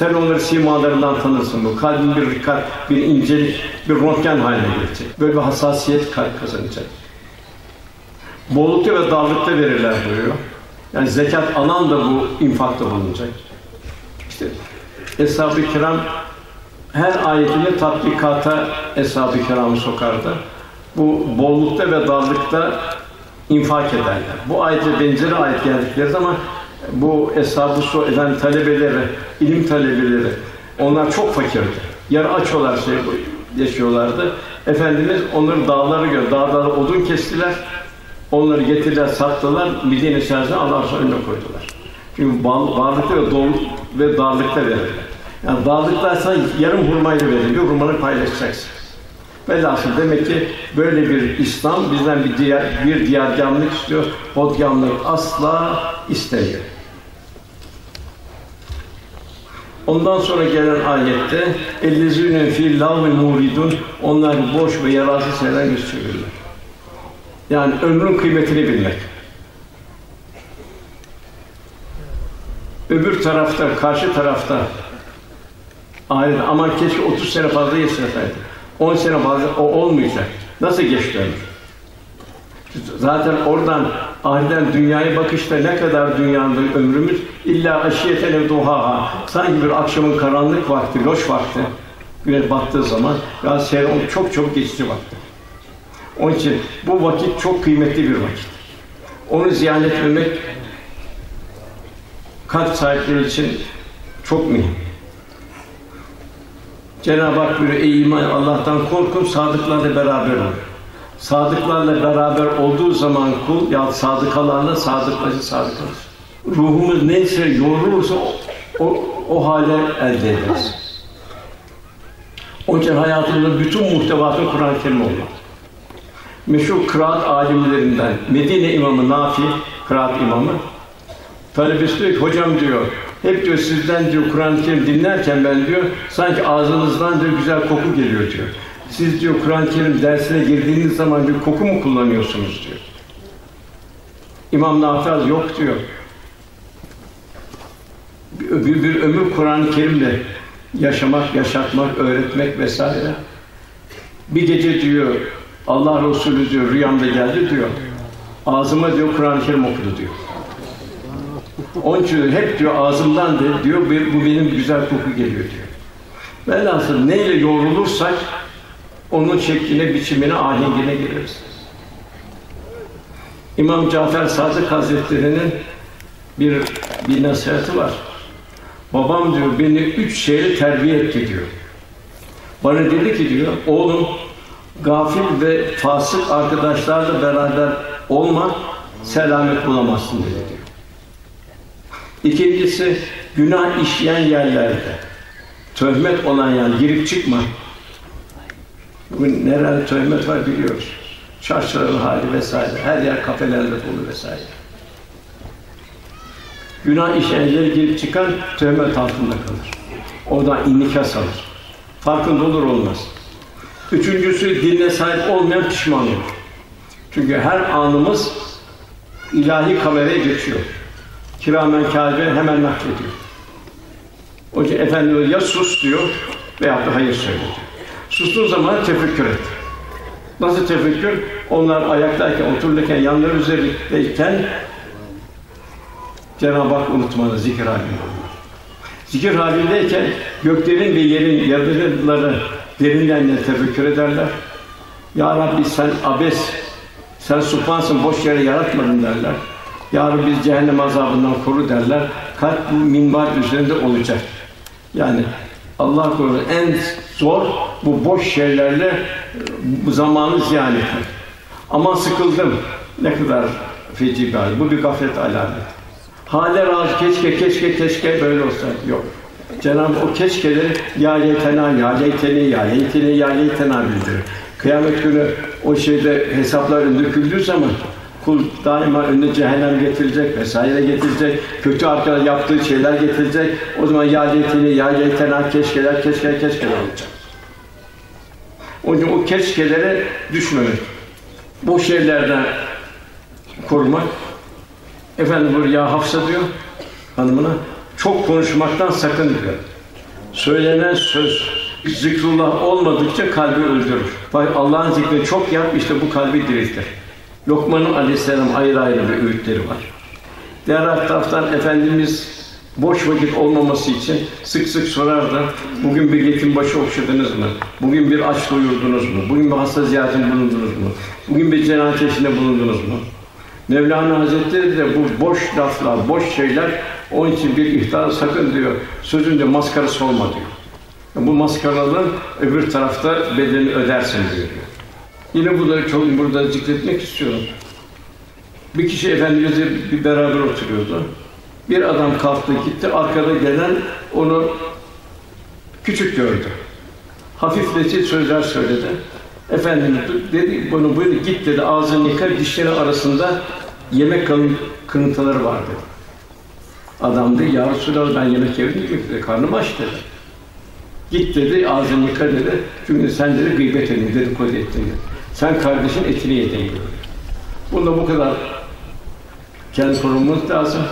Sen onları simalarından tanırsın bu. Kalbin bir rikat, bir incelik, bir röntgen haline gelecek. Böyle bir hassasiyet kalp kazanacak. Bollukta ve darlıkta verirler buyuruyor. Yani zekat alan da bu infakta bulunacak. Eshab-ı Kiram her ayetini tatbikata Eshab-ı Kiram'ı sokardı. Bu bollukta ve darlıkta infak ederler. Bu ayete benzeri ayet geldikleri zaman bu eshab-ı su eden talebeleri, ilim talebeleri onlar çok fakirdi. Yarı aç olarak şey yaşıyorlardı. Efendimiz onları dağları gör, dağlara odun kestiler. Onları getirdiler, sattılar. Medine şehrine Allah önüne koydular. Çünkü varlıkta ve dolu ve darlıkta verirler. Yani darlıktaysan yarım hurmayla verir, bir hurmanı paylaşacaksın. Velhasıl demek ki böyle bir İslam bizden bir diğer bir diyargâmlık istiyor. Hodgâmlık asla istemiyor. Ondan sonra gelen ayette ellezîne fî lâvin muridun onlar boş ve yararsız şeyler çevirirler. Yani ömrün kıymetini bilmek. Öbür tarafta, karşı tarafta ahiret aman keşke 30 sene fazla yaşasaydı. 10 sene fazla o olmayacak. Nasıl geçti? Zaten oradan ahireten dünyaya bakışta ne kadar dünyanın ömrümüz illa aşiyeten duhaha sanki bir akşamın karanlık vakti, loş vakti güneş battığı zaman ya seyran çok çok geçici vakti. Onun için bu vakit çok kıymetli bir vakit. Onu ziyaret etmek kalp sahipleri için çok mühim. Cenab-ı Hak buyuruyor, ey iman Allah'tan korkun, sadıklarla beraber olun. Sadıklarla beraber olduğu zaman kul, ya sadıkalarla sadıklaşır, sadıklaşır. Ruhumuz neyse, yorulursa o, o, o hale elde ederiz. Onun için hayatımızın bütün muhtevatı Kur'an-ı Kerim olmak. Meşhur kıraat alimlerinden Medine imamı Nafi, kıraat imamı, talebesi diyor ki, hocam diyor, hep diyor sizden diyor Kur'an-ı Kerim dinlerken ben diyor sanki ağzınızdan diyor güzel koku geliyor diyor. Siz diyor Kur'an-ı Kerim dersine girdiğiniz zaman bir koku mu kullanıyorsunuz diyor. İmam Nafi yok diyor. Bir, bir, bir ömür Kur'an-ı Kerim'le yaşamak, yaşatmak, öğretmek vesaire. Bir gece diyor Allah Resulü diyor rüyamda geldi diyor. Ağzıma diyor Kur'an-ı Kerim okudu diyor. Onun için hep diyor ağzımdan diyor bu benim güzel koku geliyor diyor. Velhasıl neyle yoğrulursak onun şekline, biçimine, ahengine gireriz. İmam Cafer Sadık Hazretleri'nin bir bir nasihati var. Babam diyor beni üç şeyle terbiye etti diyor. Bana dedi ki diyor, oğlum gafil ve fasık arkadaşlarla beraber olma, selamet bulamazsın dedi diyor. İkincisi, günah işleyen yerlerde, töhmet olan yer, girip çıkma. Bugün nerede töhmet var biliyoruz. Çarşıların hali vesaire, her yer kafelerle dolu vesaire. Günah işleyenlere girip çıkan töhmet altında kalır. Oradan inikas alır. Farkında olur olmaz. Üçüncüsü diline sahip olmayan pişman olur. Çünkü her anımız ilahi kameraya geçiyor. Kiramen kâbe hemen naklediyor. Yüzden Efendimiz ya sus diyor veya da hayır söyle diyor. Sustuğun zaman tefekkür et. Nasıl tefekkür? Onlar ayaktayken, otururken, yanları üzerindeyken Cenab-ı Hak unutmalı, zikir halinde. Zikir halindeyken göklerin ve yerin yaratıcıları derinden tefekkür ederler. Ya Rabbi sen abes, sen supansın, boş yere yaratmadın derler. Ya Rabbi biz cehennem azabından koru derler. Kalp minval üzerinde olacak. Yani Allah korusun en zor bu boş şeylerle zamanı ziyan etmek. Aman sıkıldım. Ne kadar feci bir hal. Bu bir gaflet alamet. Hale razı keşke keşke keşke böyle olsa. Yok. Cenab-ı o keşkeleri ya leytena, ya leyteni, ya leyteni, ya leytena bildirir. Kıyamet günü o şeyde hesaplar döküldüğü zaman kul daima önüne cehennem getirecek vesaire getirecek. Kötü arkadaş yaptığı şeyler getirecek. O zaman ya leyteni, ya leytena, keşkeler, keşke, keşkeler olacak. Onun o keşkelere düşmemek. Bu şeylerden korumak. Efendim ya Hafsa diyor hanımına çok konuşmaktan sakın diyor. Söylenen söz zikrullah olmadıkça kalbi öldürür. Allah'ın zikrini çok yap işte bu kalbi diriltir. Lokman'ın aleyhisselam ayrı ayrı bir öğütleri var. Diğer taraftan Efendimiz boş vakit olmaması için sık sık sorardı. Bugün bir yetim başı okşadınız mı? Bugün bir aç doyurdunuz mu? Bugün bir hasta ziyaretinde bulundunuz mu? Bugün bir cenaze işinde bulundunuz mu? Mevlana Hazretleri de bu boş laflar, boş şeyler onun için bir ihtar sakın diyor. Sözünde maskarası olma diyor. Bu maskaralığın öbür tarafta bedelini ödersin diyor. Yine bu da çok burada zikretmek istiyorum. Bir kişi Efendimiz'le bir beraber oturuyordu. Bir adam kalktı gitti, arkada gelen onu küçük gördü. Hafifletici sözler söyledi. Efendimiz dedi, bunu böyle git dedi, ağzını yıka, dişleri arasında yemek kalın kırıntıları var dedi. Adam dedi, ya Resulallah ben yemek yemedim dedi, karnım aç dedi. Git dedi, ağzını yıka dedi, çünkü sen dedi gıybet edin, dedikodu ettin dedi. Sen kardeşin etini yedin. Bunda bu kadar kendi korumamız lazım.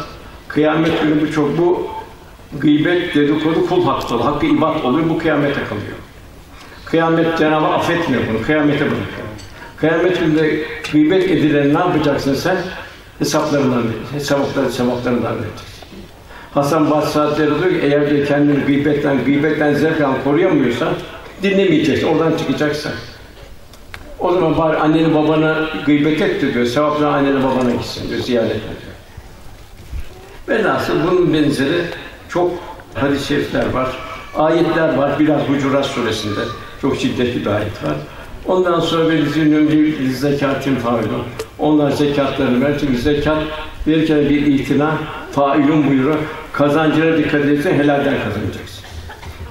Kıyamet günü bu çok bu gıybet, dedikodu kul hakkı, hakkı ibad oluyor, bu kıyamete kalıyor. Kıyamet Cenab-ı affetmiyor bunu, kıyamete bırakıyor. Kıyamet gününde gıybet edilen ne yapacaksın sen? Hesaplarından hesapları sevaplarından vereceksin. Hasan Basri diyor ki eğer diyor kendini gıybetten, gıybetten zevk koruyamıyorsan dinlemeyeceksin, oradan çıkacaksın. O zaman bari anneni babana gıybet et diyor, sevaplar annene babana gitsin diyor, ziyaret ediyor. Velhasıl bunun benzeri çok hadis-i şerifler var, ayetler var. Biraz Hucurat suresinde çok şiddetli bir ayet var. Ondan sonra bir zünnümlü zekatın failun. Onlar zekatlarını ver. Çünkü zekat verirken bir itina, failun buyuruyor. Kazancına dikkat edeceksin, helalden kazanacaksın.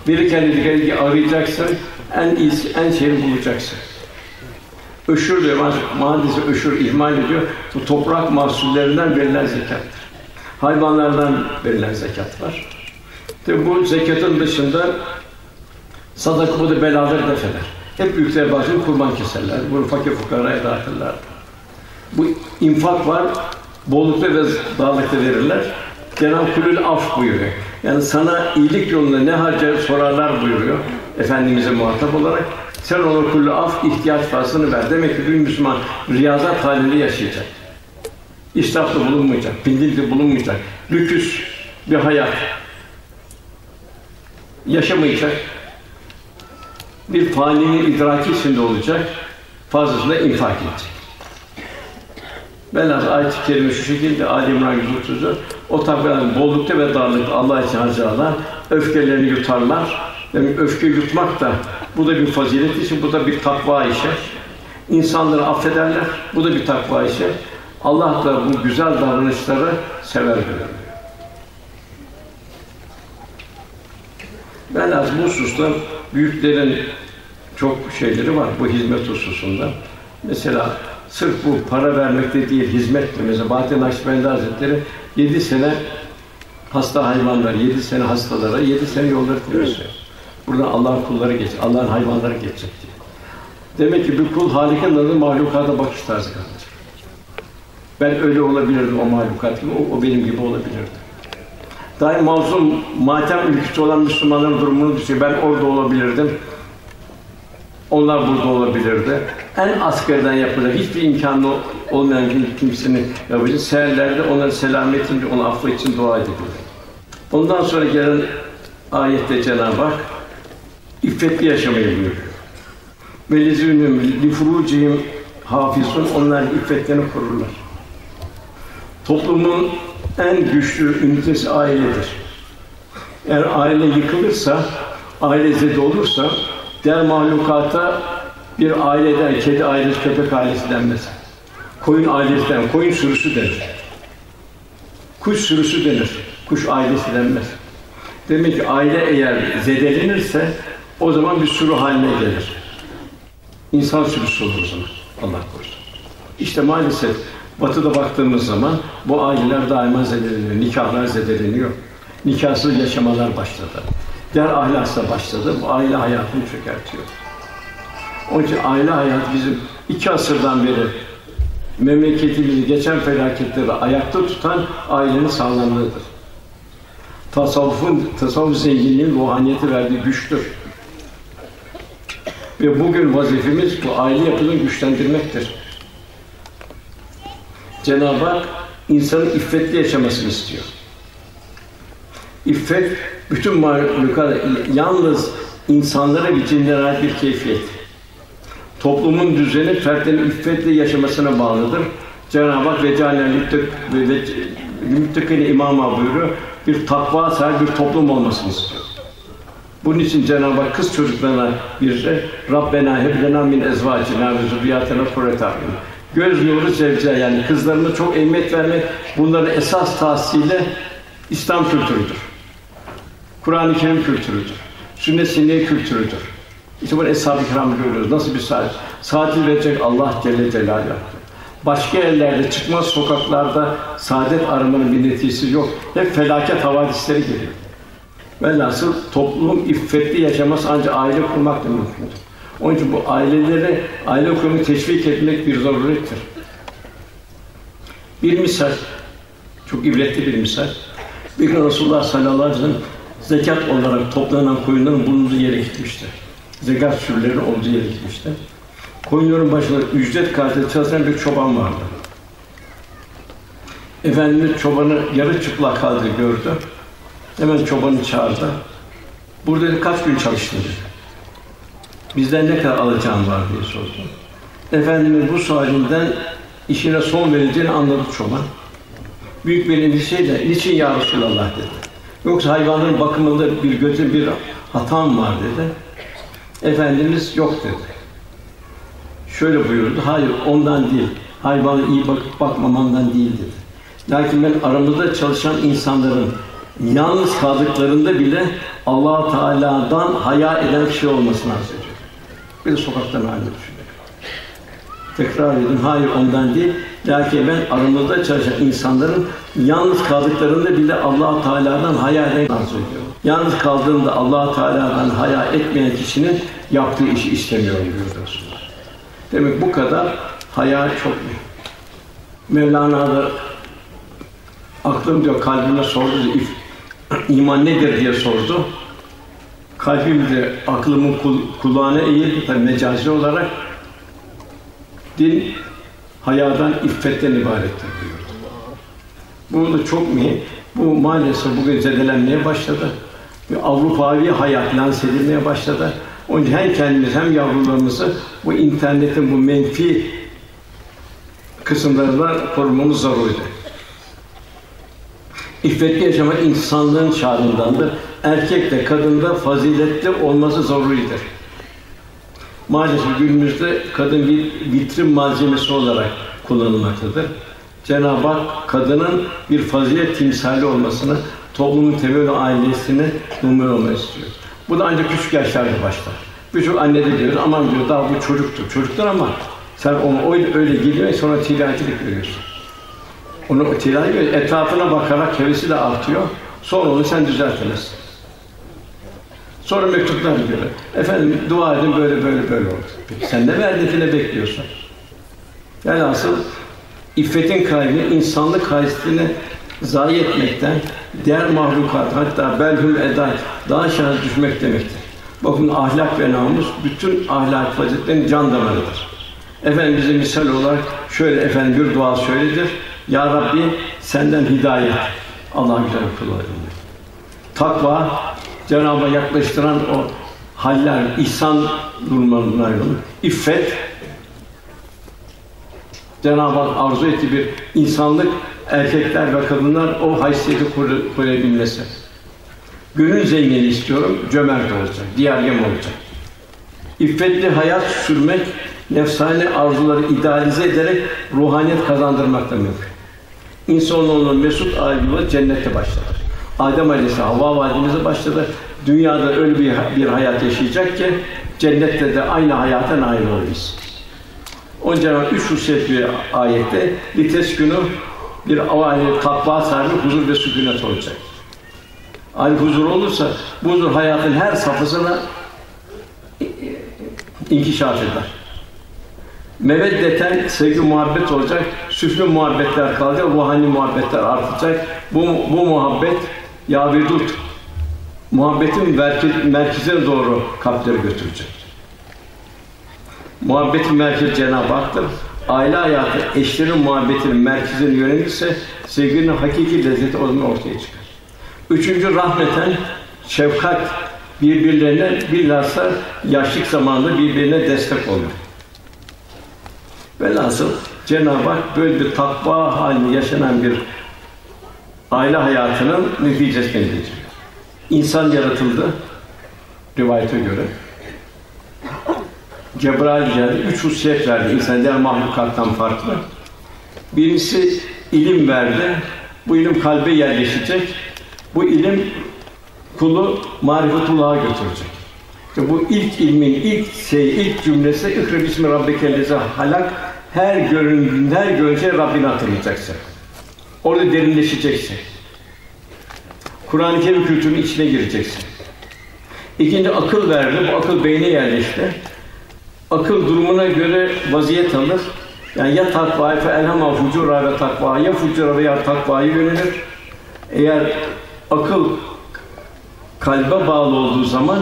Verirken dikkat edeceksin, arayacaksın, en iyisi, en şeyini bulacaksın. Öşür diyor, mühendisi öşür ihmal ediyor. Bu toprak mahsullerinden verilen zekattır. Hayvanlardan verilen zekat var. Tabi bu zekatın dışında sadaka da belaları def eder. Hep büyükler bazen kurban keserler. Bunu fakir fukaraya dağıtırlar. Bu infak var, bollukta ve dağlıkta verirler. Cenab-ı Kulül af buyuruyor. Yani sana iyilik yolunda ne harcar sorarlar buyuruyor. Efendimiz'e muhatap olarak. Sen ona kulü af, ihtiyaç fazlasını ver. Demek ki bir Müslüman riyazat halinde yaşayacak. İsrafta bulunmayacak, pindilikte bulunmayacak. Lüküs bir hayat yaşamayacak. Bir faninin idraki içinde olacak. Fazlasını infak edecek. Velhâsıl ayet-i kerime şu şekilde Ali İmran 130'u o takviyenin bollukta ve darlıkta Allah için harcarlar, öfkelerini yutarlar. Demek öfke yutmak da bu da bir fazilet işi, bu da bir takva işi. İnsanları affederler, bu da bir takva işi. Allah da bu güzel davranışları sever diyor. Ben az bu hususta büyüklerin çok şeyleri var bu hizmet hususunda. Mesela sırf bu para vermekte değil, hizmetle mesela Bahattin Nakşibendi Hazretleri yedi sene hasta hayvanlar, yedi sene hastalara, yedi sene yolları temizliyor. Buradan Allah'ın kulları geç, Allah'ın hayvanları geçecek diye. Demek ki bir kul Halik'in adı mahlukata bakış tarzı kalacak. Ben öyle olabilirdim o mahlukat gibi, o, o benim gibi olabilirdi. Daim mazlum, matem ülküsü olan Müslümanların durumunu düşünüyor. Ben orada olabilirdim. Onlar burada olabilirdi. En askerden yapılacak, hiçbir imkanı olmayan kimsenin yapacak. Seherlerde onların selametin, onun affı için dua ediliyor. Ondan sonra gelen ayette Cenab-ı Hak iffetli yaşamayı buyuruyor. Ve lezûnüm li furucihim hafizun onlar iffetlerini korurlar. Toplumun en güçlü ünitesi ailedir. Eğer aile yıkılırsa, aile zede olursa, diğer mahlukata bir aileden, kedi ailesi, köpek ailesi denmez. Koyun ailesi denmez, koyun sürüsü denir. Kuş sürüsü denir, kuş ailesi denmez. Demek ki aile eğer zedelenirse, o zaman bir sürü haline gelir. İnsan sürüsü olur o zaman, Allah korusun. İşte maalesef Batı'da baktığımız zaman bu aileler daima zedeleniyor, nikahlar zedeleniyor. Nikahsız yaşamalar başladı. Diğer ahlaksa başladı, bu aile hayatını çökertiyor. Onun için aile hayatı bizim iki asırdan beri memleketimizi geçen felaketleri ayakta tutan ailenin sağlamlığıdır. Tasavvufun, tasavvuf zenginliğinin ruhaniyeti verdiği güçtür. Ve bugün vazifemiz bu aile yapısını güçlendirmektir. Cenab-ı Hak insanın iffetli yaşamasını istiyor. İffet bütün mahlukat yalnız insanlara cinlere ait bir keyfiyet. Toplumun düzeni fertlerin iffetle yaşamasına bağlıdır. Cenab-ı Hak ve cealen müttakine imama buyuruyor. Bir takva sahibi bir toplum olmasını istiyor. Bunun için Cenab-ı Hak kız çocuklarına bir de Rabbena heb lena min ezvacina ve zurriyatena kurrete Göz nuru zevce yani kızlarına çok ehemmiyet vermek bunların esas tahsili İslam kültürüdür. Kur'an-ı Kerim kültürüdür. Sünnet sinniye kültürüdür. İşte bunu Eshab-ı Kiram görüyoruz. Nasıl bir saat? Saati verecek Allah Celle Celaluhu. Başka yerlerde, çıkmaz sokaklarda saadet aramanın bir neticesi yok. Hep felaket havadisleri geliyor. Velhasıl toplum iffetli yaşaması ancak aile kurmakla mümkündür. Onun için bu aileleri, aile kurumu teşvik etmek bir zarurettir. Bir misal, çok ibretli bir misal. Bir gün Resulullah sallallahu aleyhi ve sellem zekat olarak toplanan koyunların bulunduğu yere gitmiştir. Zekat sürüleri olduğu yere gitmiştir. Koyunların başında ücret karşılığı çalışan bir çoban vardı. Efendimiz çobanı yarı çıplak halde gördü. Hemen çobanı çağırdı. Burada kaç gün çalıştın. Bizden ne kadar alacağın var diye sordu. Efendimiz bu sualinden işine son verileceğini anladı çoban. Büyük bir endişeyle, niçin ya Resulallah dedi. Yoksa hayvanların bakımında bir götü bir hatam var dedi. Efendimiz yok dedi. Şöyle buyurdu, hayır ondan değil, hayvana iyi bakıp bakmamandan değil dedi. Lakin ben aramızda çalışan insanların yalnız kaldıklarında bile Allah Teala'dan haya eden kişi olmasını arz ediyor. Bir de sokaktan halde düşünüyor. Tekrar edin, hayır ondan değil. Lakin ben aramızda çalışan insanların yalnız kaldıklarında bile Allah Teala'dan haya eden arz ediyor. Yalnız kaldığında Allah Teala'dan haya etmeyen kişinin yaptığı işi istemiyorum diyor Resulullah. Demek bu kadar haya çok mühim. Mevlana da aklım diyor kalbime sordu diyor, iman nedir diye sordu. Kalbim de aklımın kul, kulağına eğildi tabi mecazi olarak din hayadan, iffetten ibarettir buyurdu. Bu da çok mühim. Bu maalesef bugün zedelenmeye başladı. Ve Avrupavi hayat lanse edilmeye başladı. Onun için hem kendimiz hem yavrularımızı bu internetin bu menfi kısımlarından korumamız zaruridir. İffetli yaşamak insanlığın şanındandır. Erkek de kadın da faziletli olması zaruridir. Maalesef günümüzde kadın bir vitrin malzemesi olarak kullanılmaktadır. Cenab-ı Hak kadının bir fazilet timsali olmasını, toplumun temel ailesini numara olmayı istiyor. Bu da ancak küçük yaşlarda başlar. Birçok anne de diyor, aman diyor daha bu çocuktur. Çocuktur ama sen onu öyle, öyle geliyor sonra tilacilik görüyorsun. Onu tilahi etrafına bakarak hevesi de artıyor. Sonra onu sen düzeltemezsin. Sonra mektuplar gidiyor. Efendim dua edin böyle böyle böyle oldu. Peki sen ne verdikine bekliyorsun? Yani asıl iffetin kaybı insanlık haysiyetini zayi etmekten diğer mahlukat hatta belhum eda daha aşağı düşmek demektir. Bakın ahlak ve namus bütün ahlak faziletlerin can damarıdır. Efendim bize misal olarak şöyle efendim bir dua söyledir. Ya Rabbi senden hidayet. Allah güzel kıl Takva Cenab-ı yaklaştıran o haller, ihsan durumlarından ayrılır. İffet Cenab-ı Hak arzu etti bir insanlık erkekler ve kadınlar o haysiyeti koruyabilmesi. Gönül zengini istiyorum, cömert olacak, diğer yem olacak. İffetli hayat sürmek, nefsane arzuları idealize ederek ruhaniyet kazandırmakta mümkün. İnsanoğlunun mesut ayrılığı cennette başlar. Adem Aleyhisselam Havva validemize başladı. Dünyada öyle bir, bir hayat yaşayacak ki cennette de aynı hayata nail oluruz. Onun Cenab-ı üç hususiyet ayette lites günü bir aile takva sahibi huzur ve sükunet olacak. Aynı huzur olursa bu huzur hayatın her safhasına inkişaf eder. Meveddeten sevgi muhabbet olacak, süflü muhabbetler kalacak, ruhani muhabbetler artacak. Bu, bu muhabbet yavidut, muhabbetin merkez, merkezine doğru kalpleri götürecek. Muhabbetin merkezi Cenab-ı Hak'tır. Aile hayatı, eşlerin muhabbetinin merkezine yönelirse sevginin hakiki lezzeti o zaman ortaya çıkar. Üçüncü rahmeten, şefkat birbirlerine bilhassa yaşlık zamanında birbirine destek oluyor. Velhasıl Cenab-ı Hak böyle bir takva halinde yaşanan bir aile hayatının neticesini getiriyor. İnsan yaratıldı rivayete göre. Cebrail geldi, üç hususiyet verdi insan diğer mahlukattan farklı. Birincisi ilim verdi. Bu ilim kalbe yerleşecek. Bu ilim kulu marifetullah'a götürecek. İşte bu ilk ilmin ilk şey, ilk cümlesi İkra bismi rabbikellezi halak her göründüğünde, her görünce Rabbini hatırlayacaksın. Orada derinleşeceksin. Kur'an-ı Kerim kültürünün içine gireceksin. İkinci akıl verdi. Bu akıl beyne yerleşti. Akıl durumuna göre vaziyet alır. Yani ya takvayı fe elhama fucura ve takva ya fucura veya takvayı yönelir. Eğer akıl kalbe bağlı olduğu zaman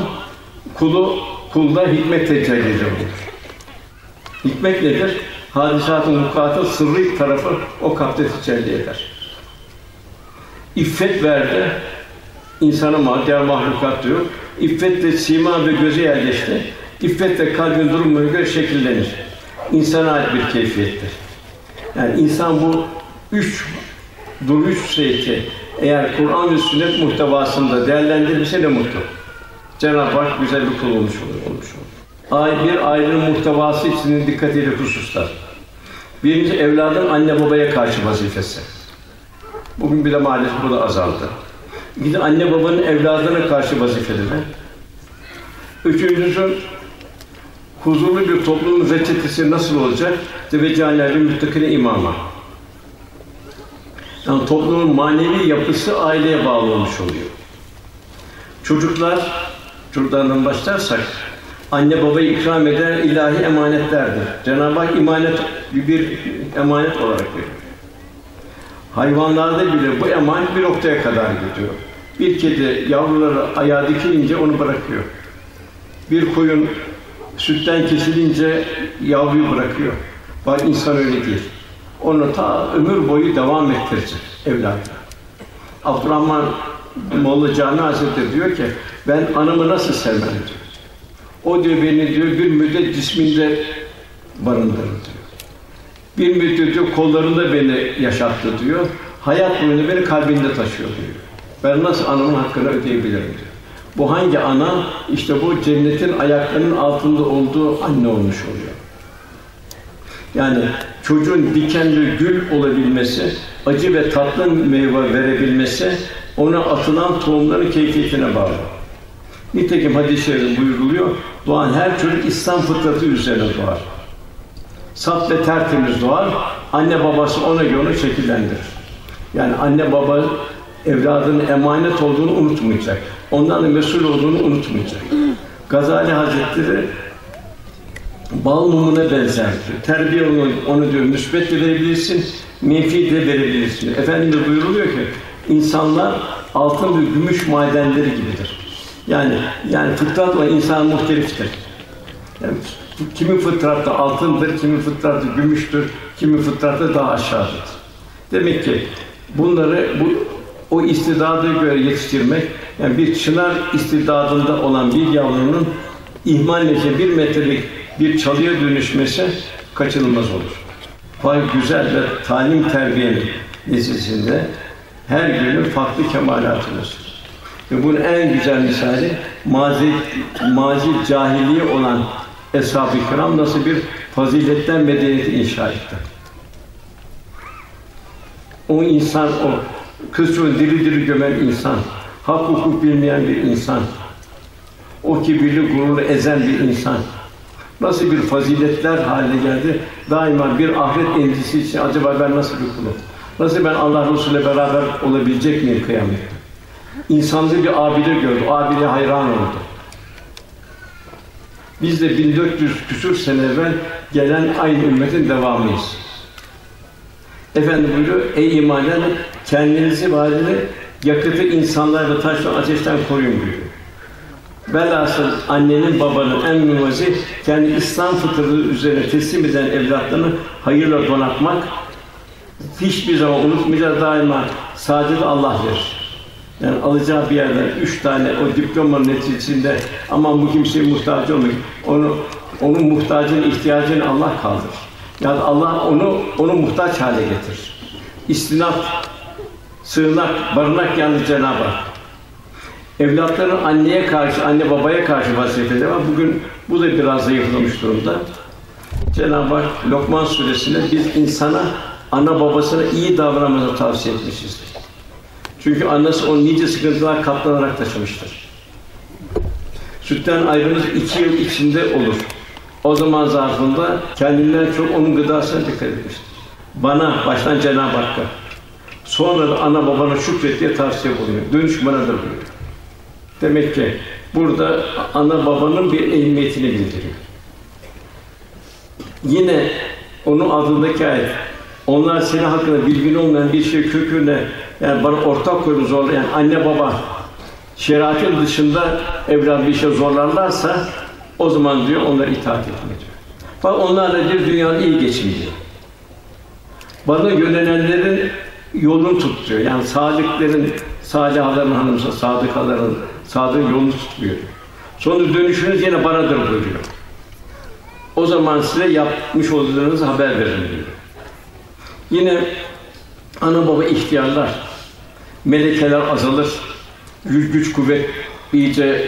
kulu kulda hikmet tecelli olur. Hikmet nedir? Hadisatın vukuatın sırrı tarafı o kalpte tecelli eder. İffet verdi. İnsana mal, diğer mahlukat diyor. İffet de sima ve göze yerleşti. İffet de kalbin durumuna göre şekillenir. İnsana ait bir keyfiyettir. Yani insan bu üç duruş seyiti eğer Kur'an ve sünnet muhtevasında değerlendirirse ne mutlu. Cenab-ı Hak güzel bir kul olmuş olur. Olmuş olur. Ay bir ailenin muhtevası için dikkat edecek hususlar. Birinci evladın anne babaya karşı vazifesi. Bugün bir de maalesef bu da azaldı. Bir de anne babanın evladına karşı vazifeleri. Üçüncüsü huzurlu bir toplumun reçetesi nasıl olacak? Teveccühler müttakine imama. Yani toplumun manevi yapısı aileye bağlı olmuş oluyor. Çocuklar, çocuklardan başlarsak, anne babayı ikram eden ilahi emanetlerdir. Cenab-ı Hak emanet bir emanet olarak veriyor. Hayvanlarda bile bu emanet bir noktaya kadar gidiyor. Bir kedi yavruları ayağa dikilince onu bırakıyor. Bir koyun sütten kesilince yavruyu bırakıyor. Bak insan öyle değil. Onu ta ömür boyu devam ettirecek evladı. Abdurrahman Molla Cami Hazretleri diyor ki, ben anamı nasıl sevmem diyor. O diyor beni diyor bir müddet cisminde barındırır diyor. Bir müddet diyor kollarında beni yaşattı diyor. Hayat boyunca beni kalbinde taşıyor diyor. Ben nasıl anamın hakkını ödeyebilirim diyor. Bu hangi ana? İşte bu cennetin ayaklarının altında olduğu anne olmuş oluyor. Yani çocuğun dikenli gül olabilmesi, acı ve tatlı meyve verebilmesi, ona atılan tohumların keyfiyetine bağlı. Nitekim hadis-i şerifte buyuruluyor, doğan her çocuk İslam fıtratı üzerine doğar. Saf ve tertemiz doğar, anne babası ona göre onu şekillendirir. Yani anne baba evladının emanet olduğunu unutmayacak. Ondan da mesul olduğunu unutmayacak. Gazali Hazretleri bal mumuna benzer. Terbiye onu, onu diyor, müsbet de verebilirsin, menfi de verebilirsin. Efendimiz buyuruluyor ki, insanlar altın ve gümüş madenleri gibidir. Yani yani fıtratla insan muhteliftir. Yani kimin fıtratı altındır, kimin fıtratı gümüştür, kimin fıtratı daha aşağıdır. Demek ki bunları bu o istidadı göre yetiştirmek, yani bir çınar istidadında olan bir yavrunun ihmalleşe bir metrelik bir çalıya dönüşmesi kaçınılmaz olur. Vay güzel ve talim terbiyenin neticesinde her günün farklı kemalatımız. Ve bunun en güzel misali mazi mazi cahiliye olan eshab-ı kiram nasıl bir faziletten medeniyeti inşa etti. O insan o çocuğu diri diri gömen insan, hak hukuk bilmeyen bir insan, o kibirli gururlu ezen bir insan, nasıl bir faziletler haline geldi, daima bir ahiret endişesi için acaba ben nasıl bir kulum? Nasıl ben Allah Resulü'yle beraber olabilecek miyim kıyamette? İnsanlı bir abide gördü, abide hayran oldu. Biz de 1400 küsur sene evvel gelen aynı ümmetin devamıyız. Efendim buyuruyor, ey iman edenler, kendinizi vadeli yakıtı insanlar ve taşla ateşten koruyun buyuruyor. Velhasıl annenin babanın en müvazi kendi İslam fıtratı üzerine teslim eden evlatlarını hayırla donatmak hiçbir zaman unutmayacağız daima saadet Allah verir. Yani alacağı bir yerden üç tane o diplomanın neticesinde aman bu kimseye muhtaç olmayın. Onu onun muhtacın ihtiyacını Allah kaldırır. Yani Allah onu onu muhtaç hale getirir. İstinaf, sığınak, barınak yalnız Cenab-ı Hak. Evlatların anneye karşı, anne babaya karşı vazifeleri var. Bugün bu da biraz zayıflamış durumda. Cenab-ı Hak Lokman suresinde biz insana ana babasına iyi davranmanızı tavsiye etmişizdir. Çünkü annesi onu nice sıkıntılar katlanarak taşımıştır. Sütten ayrılmış iki yıl içinde olur. O zaman zarfında kendinden çok onun gıdasına dikkat etmiştir. Bana, baştan Cenab-ı Hakk'a, sonra da ana babana şükret diye tavsiye bulunuyor. Dönüş banadır buyuruyor. Demek ki burada ana babanın bir ehemmiyetini bildiriyor. Yine onun adındaki ayet, onlar senin hakkında bilgin olmayan bir şey köküne, yani bana ortak koyunu zorlayan yani anne baba, şeriatın dışında evlat bir şey zorlarlarsa, o zaman diyor onlara itaat etme diyor. Bak onlarla diyor dünyanın iyi geçin diyor. Bana yönelenlerin yolunu tutuyor. Yani sadıkların, salihaların hanımsa sadıkaların, sadığın yolunu tutuyor. Sonra dönüşünüz yine banadır buyuruyor. O zaman size yapmış olduğunuz haber verin diyor. Yine ana baba ihtiyarlar, melekeler azalır, güç, güç kuvvet iyice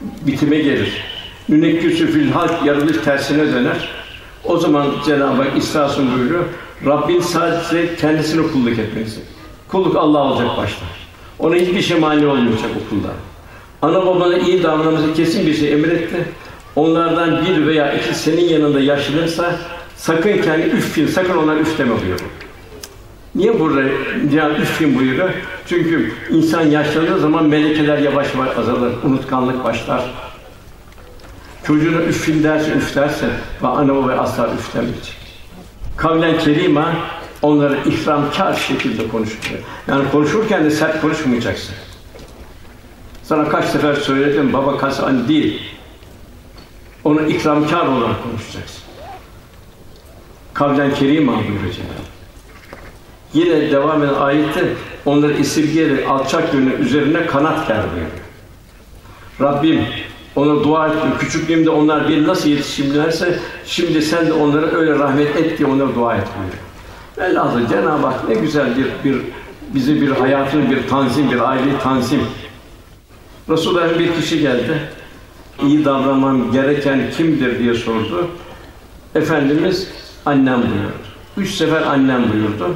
bitime gelir. Münekküsü fil halk yaratılış tersine döner. O zaman Cenab-ı Hak İsra'sın buyuruyor. Rabbin sadece kendisine kulluk etmesi. Kulluk Allah olacak başta. Ona hiçbir şey mani olmayacak o kulda. Ana babana iyi davranması kesin bir şey emretti. Onlardan bir veya iki senin yanında yaşlanırsa sakın kendi üffin, sakın onlar üf deme buyuruyor. Niye burada Cihan üffin buyuruyor? Çünkü insan yaşlandığı zaman melekeler yavaş yavaş azalır, unutkanlık başlar. Çocuğuna üffin derse, üf derse ve ana baba asla üf demeyecek. Kavlen kerima onları ihramkar şekilde konuşuyor. Yani konuşurken de sert konuşmayacaksın. Sana kaç sefer söyledim, baba kas anne değil. Onu ikramkar olarak konuşacaksın. Kavlen kerima buyuruyor Yine devam eden ayette onları esirgeyerek alçak yönü üzerine kanat ger buyuruyor. Rabbim ona dua ettim. Küçüklüğümde onlar bir nasıl yetişimlerse şimdi sen de onlara öyle rahmet et diye onlara dua et buyuruyor. Velhâsıl Cenab-ı Hak ne güzel bir, bir bizi bir hayatını bir tanzim, bir aile tanzim. Resulullah'ın bir kişi geldi. İyi davranmam gereken kimdir diye sordu. Efendimiz annem buyurdu. Üç sefer annem buyurdu.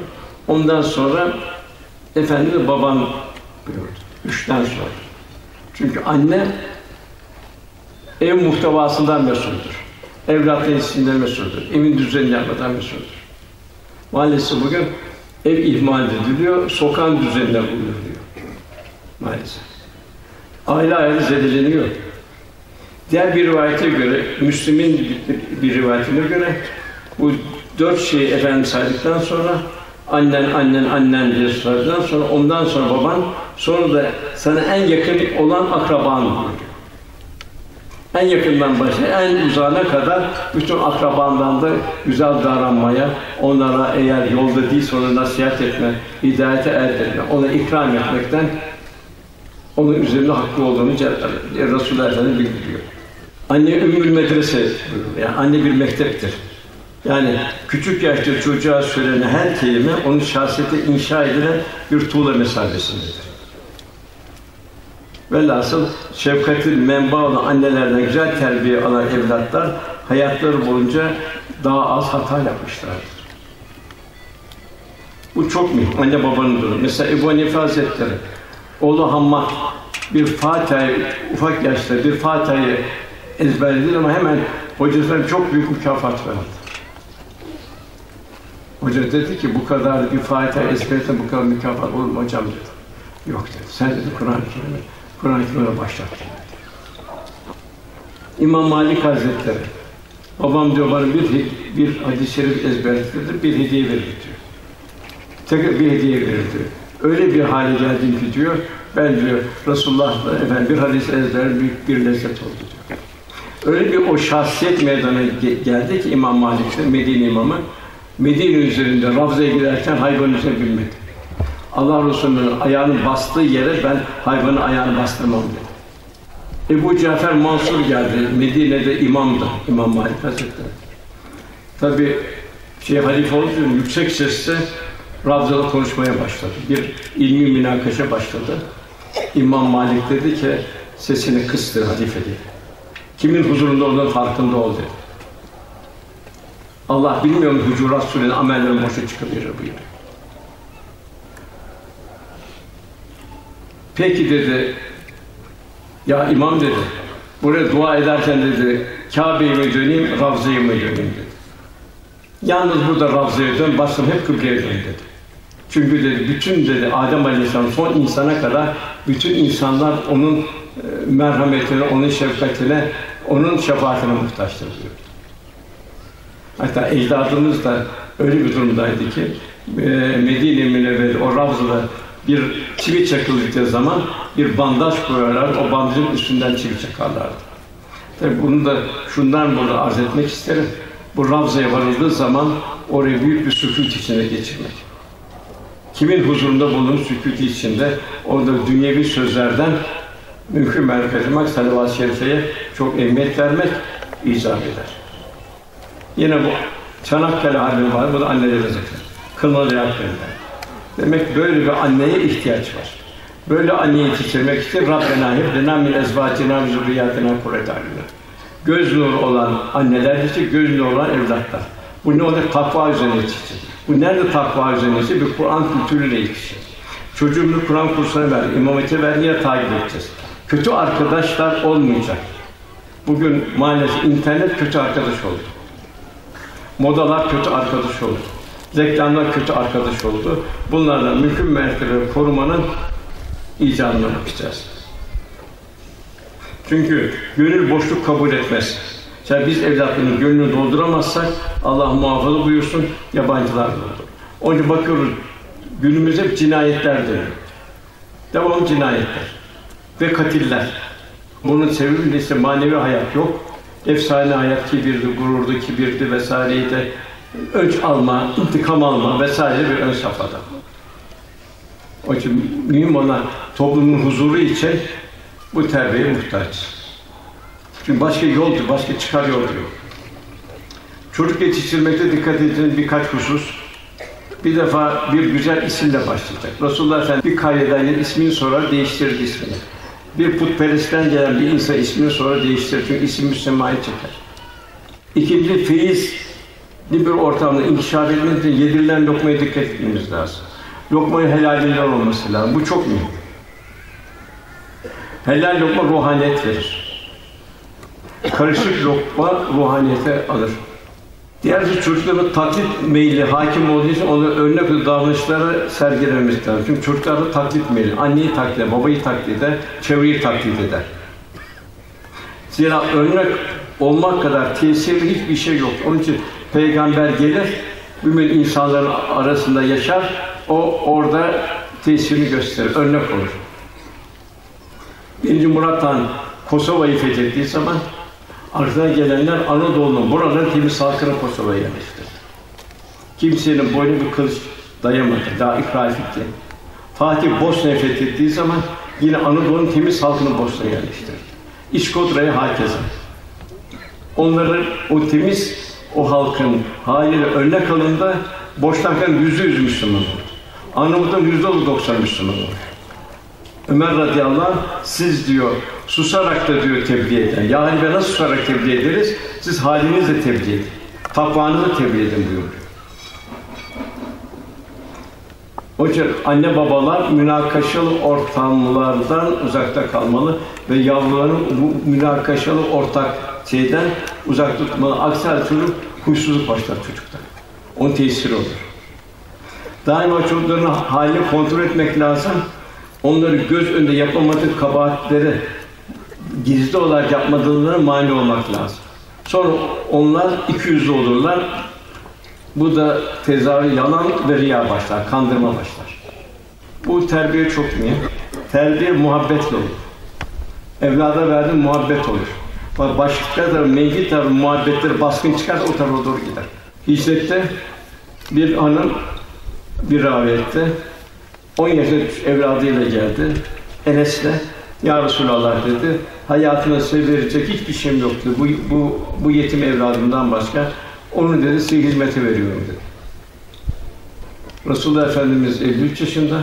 Ondan sonra Efendimiz babam buyurdu. Üçten sonra. Çünkü anne ev muhtevasından mesuldür. Evlatların isimleri mesuldür. Evin düzenini yapmadan mesuldür. Maalesef bugün ev ihmal ediliyor, sokağın düzenine uyguluyor. Maalesef. Aile ayrı zedeleniyor. Diğer bir rivayete göre, Müslim'in bir rivayetine göre bu dört şeyi efendim saydıktan sonra annen, annen, annen diye sorduktan sonra ondan sonra baban, sonra da sana en yakın olan akraban. En yakından başla, en uzağına kadar bütün akrabandan da güzel davranmaya, onlara eğer yolda değilse ona nasihat etme, hidayete erdirme, ona ikram etmekten onun üzerinde hakkı olduğunu Resulullah Efendimiz bildiriyor. Anne ümmül medrese, yani anne bir mekteptir. Yani küçük yaşta çocuğa söylenen her kelime onun şahsiyeti inşa edilen bir tuğla mesabesindedir. Velhasıl şefkatin menba olan annelerden güzel terbiye alan evlatlar hayatları boyunca daha az hata yapmışlardır. Bu çok mühim. Anne babanın durumu. Mesela Ebu Hanife Hazretleri oğlu Hammad bir Fatiha'yı ufak yaşta bir Fatiha'yı ezberledi ama hemen hocasına çok büyük mükafat verdi. Hoca dedi ki bu kadar bir Fatiha ezberle bu kadar mükafat olur mu hocam dedi. Yok dedi. Sen dedi Kur'an-ı Kerim'i Kur'an-ı Kerim'e başlat dedi. İmam Malik Hazretleri babam diyor bana bir bir hadis-i şerif ezberletirdi, bir hediye verir diyor. Tekrar bir hediye verir diyor. Öyle bir hale geldim ki diyor, ben diyor Resulullah'la efendim bir hadis ezber büyük bir lezzet oldu diyor. Öyle bir o şahsiyet meydana geldi ki İmam Malik'te Medine imamı Medine üzerinde Ravza'ya giderken hayvan üzerine. Allah Resulü'nün ayağının bastığı yere ben hayvanın ayağını bastırmam dedi. Ebu Cafer Mansur geldi. Medine'de imamdı. İmam Malik Hazretleri. Tabi şey halife olunca yüksek sesle Ravza'da konuşmaya başladı. Bir ilmi münakaşa başladı. İmam Malik dedi ki sesini kıstı halife diye. Kimin huzurunda olduğunun farkında ol dedi. Allah bilmiyor mu Hucurat Sûre'nin amellerin boşa çıkabilir buyuruyor. Peki dedi, ya imam dedi, buraya dua ederken dedi, Kabe'ye mi döneyim, Ravza'ya mı döneyim dedi. Yalnız burada Ravza'ya dön, başım hep kıbleye dön dedi. Çünkü dedi, bütün dedi, Adem Aleyhisselam son insana kadar bütün insanlar onun e, merhametine, onun şefkatine, onun şefaatine muhtaçtır diyor. Hatta ecdadımız da öyle bir durumdaydı ki e, Medine Münevver o Ravza'da bir çivi çakıldığı zaman bir bandaj koyarlar, o bandajın üstünden çivi çakarlardı. Tabi bunu da şundan burada arz etmek isterim. Bu Ravza'ya varıldığı zaman orayı büyük bir sükût içine geçirmek. Kimin huzurunda bulunduğu sükût içinde orada dünyevi sözlerden mümkün etmek, salavat-ı çok emniyet vermek icap eder. Yine bu Çanakkale Harbi var, bu da anneleri zikri. Kılmalı yaptığında. Demek böyle bir anneye ihtiyaç var. Böyle anneyi yetiştirmek için Rabbena hep lena min ezvacina ve zurriyatina Göz nuru olan anneler için göz nuru olan evlatlar. Bu ne olacak? Takva üzerine yetişecek. Bu nerede takva üzerine yetişecek? Bir Kur'an kültürüyle yetişecek. Çocuğumuzu Kur'an kursuna ver, imam ver, yine takip edeceğiz. Kötü arkadaşlar olmayacak. Bugün maalesef internet kötü arkadaş oldu. Modalar kötü arkadaş oldu. Reklamlar kötü arkadaş oldu. Bunlardan mümkün mertebe korumanın icadına bakacağız. Çünkü gönül boşluk kabul etmez. Yani biz evlatların gönlünü dolduramazsak Allah muhafaza buyursun yabancılar doldur. Onun bakıyoruz günümüzde cinayetler dönüyor. Devam cinayetler ve katiller. Bunun sebebi ise manevi hayat yok. Efsane hayat kibirdi, gururdu, kibirdi vesaireydi. Öç alma, intikam alma vesaire bir ön safhada. Onun için mühim olan toplumun huzuru için bu terbiyeye muhtaç. Çünkü başka yoldur, başka çıkar yol. Çocuk yetiştirmekte dikkat edin birkaç husus. Bir defa bir güzel isimle başlayacak. Resulullah Efendimiz bir kayyeden ismini sorar, değiştirir ismini. Bir putperestten gelen bir insan ismini sonra değiştirir. Çünkü isim müsemmayı çeker. İkinci, feyiz bir ortamda inkişaf etmemiz için yedirilen lokmaya dikkat etmemiz lazım. Lokmayı helalinden olması lazım. Bu çok mühim. Helal lokma ruhaniyet verir. Karışık lokma ruhaniyete alır. Diğer bir çocukların taklit meyli hakim olduğu için onu örnek davranışlara sergilememiz lazım. Çünkü çocuklarda taklit meyli, anneyi taklit eder, babayı taklit eder, çevreyi taklit eder. Zira örnek olmak kadar tesirli hiçbir şey yok. Onun için peygamber gelir, mümin insanların arasında yaşar, o orada tesirini gösterir, örnek olur. Birinci Murat Han Kosova'yı fethettiği zaman Arkadan gelenler Anadolu'nun buradan temiz halkına Kosova'ya yerleştirdi. Kimsenin boynu bir kılıç dayamadı, daha ikrar etti. Fatih Bosna'yı fethettiği zaman yine Anadolu'nun temiz halkını Bosna'ya yerleştirdi. İşkodra'ya hakeza. Onların o temiz o halkın haliyle örnek alında Boşnak'ın yüzde yüz Müslüman oldu. Arnavut'un yüzde doksan Müslüman oldu. Ömer radıyallahu anh, siz diyor susarak da diyor tebliğ eden. Ya hani nasıl susarak tebliğ ederiz? Siz halinizle tebliğ edin. Takvanızı tebliğ edin buyuruyor. İçin anne babalar münakaşalı ortamlardan uzakta kalmalı ve yavruların bu münakaşalı ortak şeyden uzak tutmalı. Aksi halde çocuk huysuzluk başlar çocukta. Onun tesiri olur. Daima çocukların halini kontrol etmek lazım. Onları göz önünde yapamadığı kabahatleri gizli olarak yapmadığına mani olmak lazım. Sonra onlar iki yüzlü olurlar. Bu da tezahür yalan ve riya başlar, kandırma başlar. Bu terbiye çok mühim. Terbiye muhabbetle olur. Evlada verdiğin muhabbet olur. Başlıkta da menfi tarafı muhabbetleri baskın çıkar o tarafa doğru gider. Hicrette bir hanım bir rivayette 10 yaşında evladıyla geldi. Enes'le Ya Resulallah dedi. Hayatına size verecek hiçbir şeyim yoktu. Bu, bu, bu yetim evladımdan başka. Onu dedi size hizmete veriyorum dedi. Resulullah Efendimiz 53 yaşında,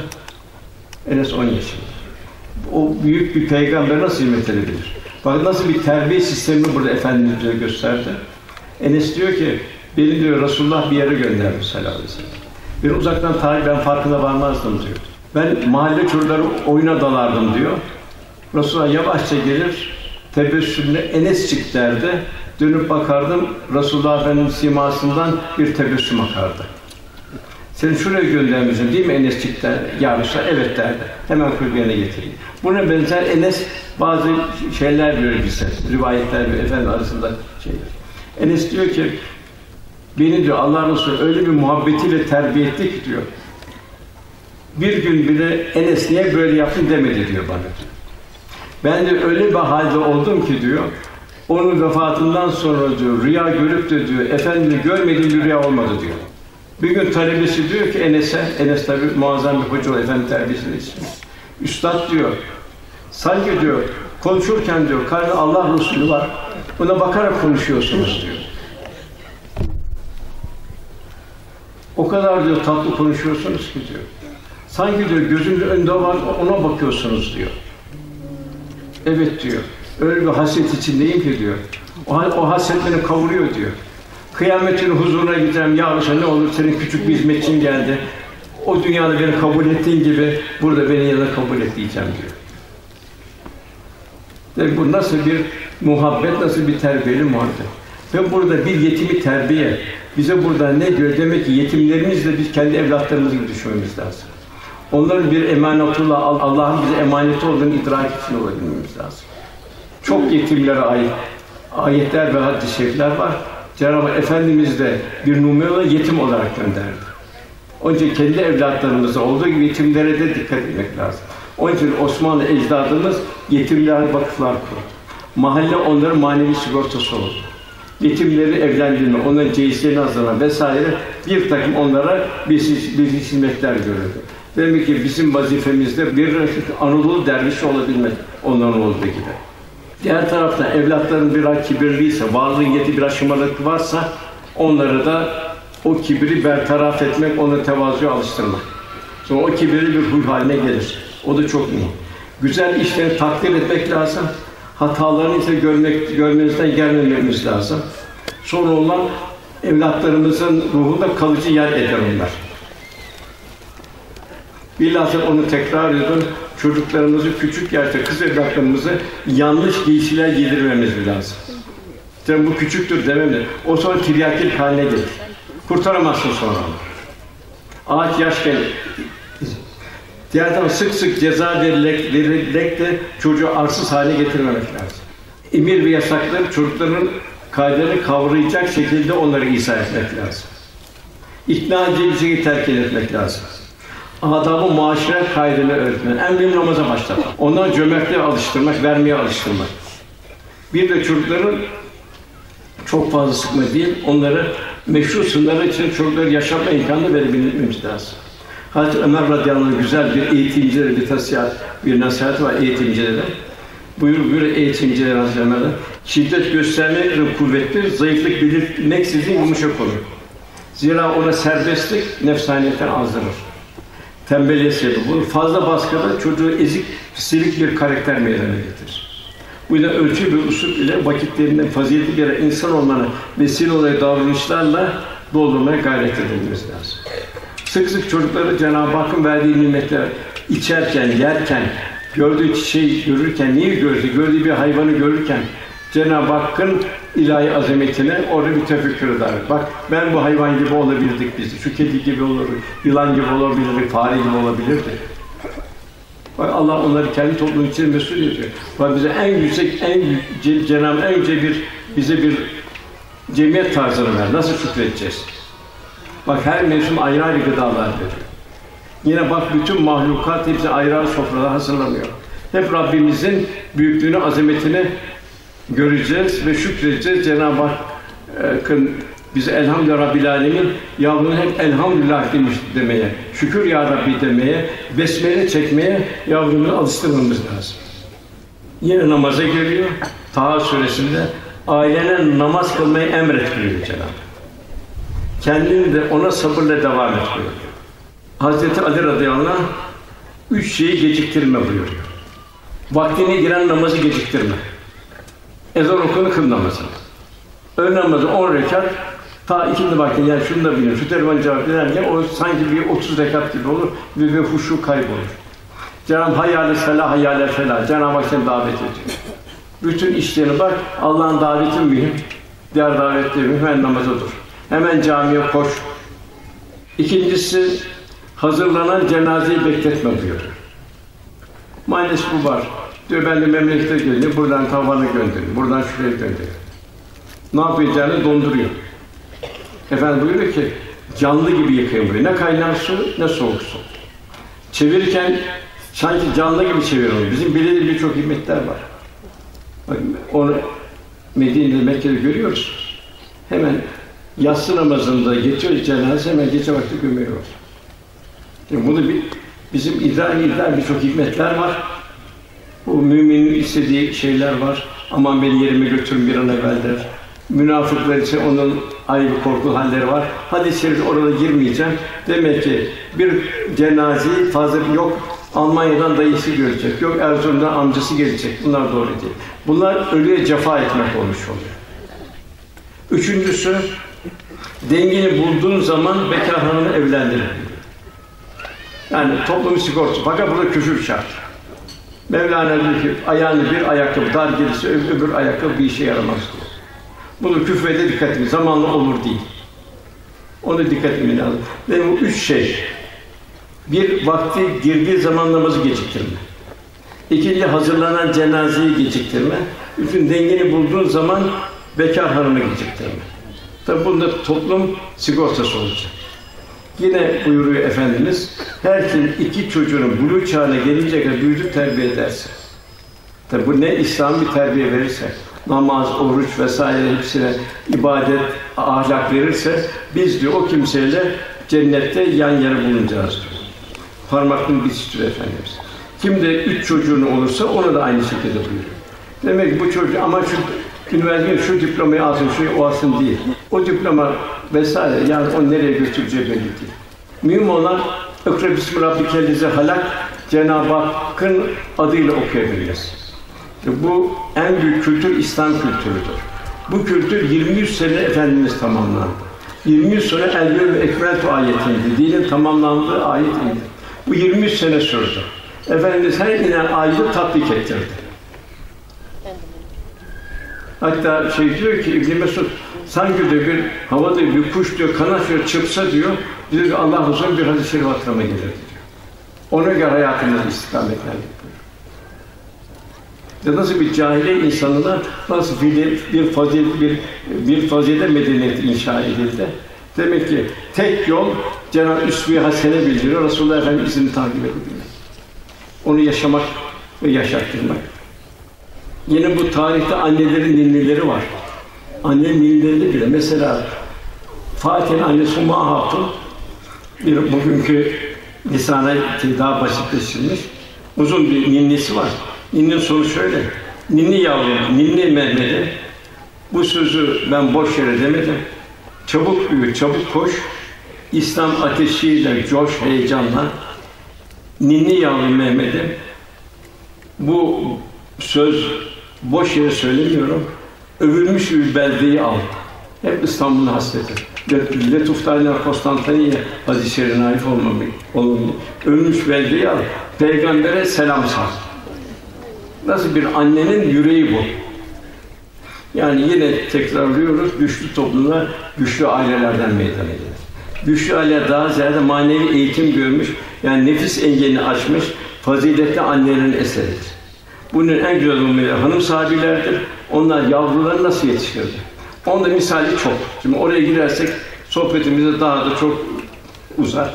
Enes 10 yaşında. O büyük bir peygamber nasıl hizmet edebilir? Bak nasıl bir terbiye sistemi burada Efendimiz bize gösterdi. Enes diyor ki, beni diyor Resulullah bir yere gönderdi sallallahu aleyhi uzaktan tarih ben farkına varmazdım diyor. Ben mahalle çocukları oyuna dalardım diyor. Resulullah yavaşça gelir, tebessümle Enes çık derdi. Dönüp bakardım, Resulullah Efendimiz simasından bir tebessüm akardı. Seni şuraya göndermişim değil mi Enes çıktı yarışa? Evet derdi. Hemen kulübüne getireyim. Buna benzer Enes bazı şeyler diyor bize. Rivayetler ve efendi arasında şeyler. Enes diyor ki beni diyor Allah Resulü öyle bir muhabbetiyle terbiye etti ki diyor. Bir gün bile Enes niye böyle yaptın demedi diyor bana. Ben de öyle bir halde oldum ki diyor. Onun vefatından sonra diyor rüya görüp de diyor efendimi görmediğim bir rüya olmadı diyor. Bir gün talebesi diyor ki Enes'e, Enes tabi muazzam bir hoca, efendi terbiyesini istiyor. Üstad diyor, sanki diyor, konuşurken diyor, karnı Allah Resulü var, buna bakarak konuşuyorsunuz diyor. O kadar diyor tatlı konuşuyorsunuz ki diyor. Sanki diyor gözünün önünde var, ona bakıyorsunuz diyor. Evet diyor. Öyle bir hasret içindeyim ki diyor. O, o hasret beni kavuruyor diyor. Kıyametin huzuruna gideceğim. Ya Resulallah, ne olur senin küçük bir hizmetçin geldi. O dünyada beni kabul ettiğin gibi burada beni yanına kabul et diyeceğim diyor. Ve bu nasıl bir muhabbet, nasıl bir terbiyeli muhabbet. Ve burada bir yetimi terbiye. Bize burada ne diyor? Demek ki yetimlerimizle biz kendi evlatlarımız gibi düşünmemiz lazım. Onların bir emanetullah, Allah'ın bize emaneti olduğunu idrak için olabilmemiz lazım. Çok yetimlere ait ayetler ve hadis-i şerifler var. Cenab-ı Efendimiz de bir numaralı yetim olarak gönderdi. Onun için kendi evlatlarımızda olduğu gibi yetimlere de dikkat etmek lazım. Onun için Osmanlı ecdadımız yetimlere vakıflar kurdu. Mahalle onların manevi sigortası oldu. Yetimleri evlendirme, onların cehizlerini hazırlama vesaire bir takım onlara bir, bir hizmetler görüldü. Demek ki bizim vazifemizde bir Anadolu dervişi olabilmek onların olduğu gibi. Diğer taraftan evlatların biraz kibirliyse, varlığın yeti biraz şımarıklık varsa onları da o kibri bertaraf etmek, onu tevazuya alıştırmak. Sonra o kibirli bir huy haline gelir. O da çok mühim. Güzel işleri takdir etmek lazım. Hatalarını ise görmek, görmenizden gelmememiz lazım. Sonra olan evlatlarımızın ruhunda kalıcı yer eder onlar. Bilhassa onu tekrar ediyorum. Çocuklarımızı küçük yaşta kız evlatlarımızı yanlış giysiler giydirmemiz lazım. İşte bu küçüktür dememiz. O sonra tiryakil haline gelir. Kurtaramazsın sonra. Ağaç yaşken Diğer taraftan sık sık ceza verilerek, verilerek de çocuğu arsız hale getirmemek lazım. Emir ve yasakları çocukların kayderini kavrayacak şekilde onları izah etmek lazım. İkna şekilde terk etmek lazım. Adabı muaşeret kaydını öğretmen. En mühim namaza başlatmak. Ondan cömertliğe alıştırmak, vermeye alıştırmak. Bir de çocukların çok fazla sıkma değil, onları meşru sınırları için çocukları yaşama imkanı verebilmemiz lazım. Hazreti Ömer radıyallahu anh güzel bir eğitimcilere bir nasihat, bir nasihat var eğitimcilere. Buyur buyur eğitimciler Hazreti Ömer'den. Şiddet göstermek kuvvetli, zayıflık belirtmeksizin yumuşak olur. Zira ona serbestlik nefsaniyetten azdırır. Tembelliğe sebep olur. Fazla baskıda çocuğu ezik, silik bir karakter meydana getirir. Bu yüzden ölçü bir usul ile vakitlerinden faziletli bir insan olmanı vesile olarak davranışlarla doldurmaya gayret edilmesi lazım. Sık sık çocukları Cenab-ı Hakk'ın verdiği nimetler içerken, yerken, gördüğü çiçeği görürken, niye gördü? Gördüğü bir hayvanı görürken Cenab-ı Hakk'ın ilahi azametine orada bir tefekkür eder. Bak ben bu hayvan gibi olabildik biz. Şu kedi gibi olur, yılan gibi olabilirdik, fare gibi olabilirdik. Bak Allah onları kendi toplumun için mesul ediyor. Bak bize en yüksek, en Cenab-ı en yüce bir bize bir cemiyet tarzını ver. Nasıl şükredeceğiz? Bak her mevsim ayrı ayrı gıdalar veriyor. Yine bak bütün mahlukat hepsi ayrı ayrı sofralar hazırlanıyor. Hep Rabbimizin büyüklüğünü, azametini göreceğiz ve şükredeceğiz. Cenab-ı Hakk'ın Biz elhamdülillah Rabbil Alemin yavrunu hep elhamdülillah demiş demeye, şükür ya Rabbi demeye, besmele çekmeye yavrumuzu alıştırmamız lazım. Yine namaza geliyor. Taha suresinde ailene namaz kılmayı emret buyuruyor Cenab-ı Kendini de ona sabırla devam et buyuruyor. Hazreti Ali radıyallahu anh üç şeyi geciktirme buyuruyor. Vaktine giren namazı geciktirme. Ezan okunu kıl namazını. Öğle namazı 10 rekat, ta ikindi vakti yani şunu da bilin, şu telefon cevap ederken o sanki bir 30 rekat gibi olur ve bir huşu kaybolur. Cenab-ı Hayyâle selah, hayyâle felah. Cenab-ı Hak seni davet ediyor. Bütün işlerine bak, Allah'ın daveti mühim. Diğer davetleri mühim, hemen namaza. Hemen camiye koş. İkincisi, hazırlanan cenazeyi bekletme buyuruyor. Maalesef bu var. Diyor ben de memlekete geldim, buradan tavanı gönderin, buradan şuraya gönderin. Ne yapacağını donduruyor. Efendim buyuruyor ki, canlı gibi yıkayın burayı. Ne kaynar su, ne soğuk su. Çevirirken sanki canlı gibi çeviriyor. Bizim bildiğimiz birçok hikmetler var. Bak, onu Medine'de, Mekke'de görüyoruz. Hemen yatsı namazında geçiyor cenaze, hemen gece vakti gömüyoruz. Yani bunu bir, bizim idrak idrak birçok hikmetler var. Bu müminin istediği şeyler var. Aman beni yerime götürün bir an evvel der. Münafıklar için onun ayrı korku halleri var. Hadis-i şerif orada girmeyeceğim. Demek ki bir cenazeyi fazla yok Almanya'dan dayısı görecek, yok Erzurum'dan amcası gelecek. Bunlar doğru değil. Bunlar ölüye cefa etmek olmuş oluyor. Üçüncüsü, dengini bulduğun zaman bekar hanımı evlendirir. Yani toplum sigortası. Fakat burada küfür şart. Mevlana diyor ki, ayağını bir ayakkabı dar gelirse öbür ayakkabı bir işe yaramaz diyor. Bunu küfrede dikkat edin. Zamanla olur değil. Onu dikkat etmeyin lazım. Ve bu üç şey. Bir, vakti girdiği zaman namazı geciktirme. İkinci, hazırlanan cenazeyi geciktirme. Üçün, dengeni bulduğun zaman bekar hanımı geciktirme. Tabi bunda toplum sigortası olacak. Yine buyuruyor Efendimiz, her kim iki çocuğunu buluğ çağına gelince kadar büyüdüp terbiye ederse. Tabi bu ne İslam bir terbiye verirse, namaz, oruç vesaire hepsine ibadet, ahlak verirse, biz diyor o kimseyle cennette yan yana bulunacağız diyor. Parmaklığı bitiştiriyor Efendimiz. Kim de üç çocuğunu olursa onu da aynı şekilde buyuruyor. Demek ki bu çocuk ama şu üniversite şu diplomayı alsın, şu o alsın değil. O diploma vesaire yani o nereye götüreceği belli değil. Mühim olan Ekre Bismi halak Cenab-ı Hakk'ın adıyla okuyabiliriz. Bu en büyük kültür İslam kültürüdür. Bu kültür 20 sene Efendimiz tamamlandı. 20 sene Elbir ve Ekmeltu ayetiydi. Dinin tamamlandığı ayet indi. Bu 20 sene sürdü. Efendimiz her inen ayeti tatbik ettirdi. Hatta şey diyor ki İbn Mesud sanki diyor bir havada bir kuş diyor kanat diyor çıksa diyor ki Allah Resulü bir hadis-i şerif hatırıma gelir diyor. Ona göre hayatımızı istikametlendik ya nasıl bir cahile insanına nasıl bir, bir fazilet bir bir fazilet medeniyeti inşa edildi. Demek ki tek yol Cenab-ı Üsve-i Hasene bildiriyor. Resulullah Efendimiz'in takip edebilmek. Onu yaşamak ve yaşattırmak. Yine bu tarihte annelerin ninnileri var. Anne ninnileri bile mesela Fatih'in annesi Umma Hatun bir bugünkü lisana daha basitleştirilmiş uzun bir ninnisi var. Ninnin sonu şöyle. Ninni yavrum, ninni Mehmet'e bu sözü ben boş yere demedim. Çabuk büyü, çabuk koş. İslam ateşiyle, coş, heyecanla ninni yavrum Mehmet'e bu söz boş yere söylemiyorum. Övülmüş bir beldeyi al. Hep İstanbul'un hasreti. Letuftaline Konstantiniye hadis-i şerifine naif olmamayı, olmamayı. Övülmüş beldeyi al. Peygamber'e selam sal. Nasıl bir annenin yüreği bu. Yani yine tekrarlıyoruz, güçlü toplumlar güçlü ailelerden meydana gelir. Güçlü aile daha ziyade manevi eğitim görmüş, yani nefis engelini açmış, faziletli annelerin eseridir. Bunun en güzel örneği hanım sahibilerdir. Onlar yavruları nasıl yetiştirdi? Onda misali çok. Şimdi oraya girersek sohbetimize daha da çok uzar.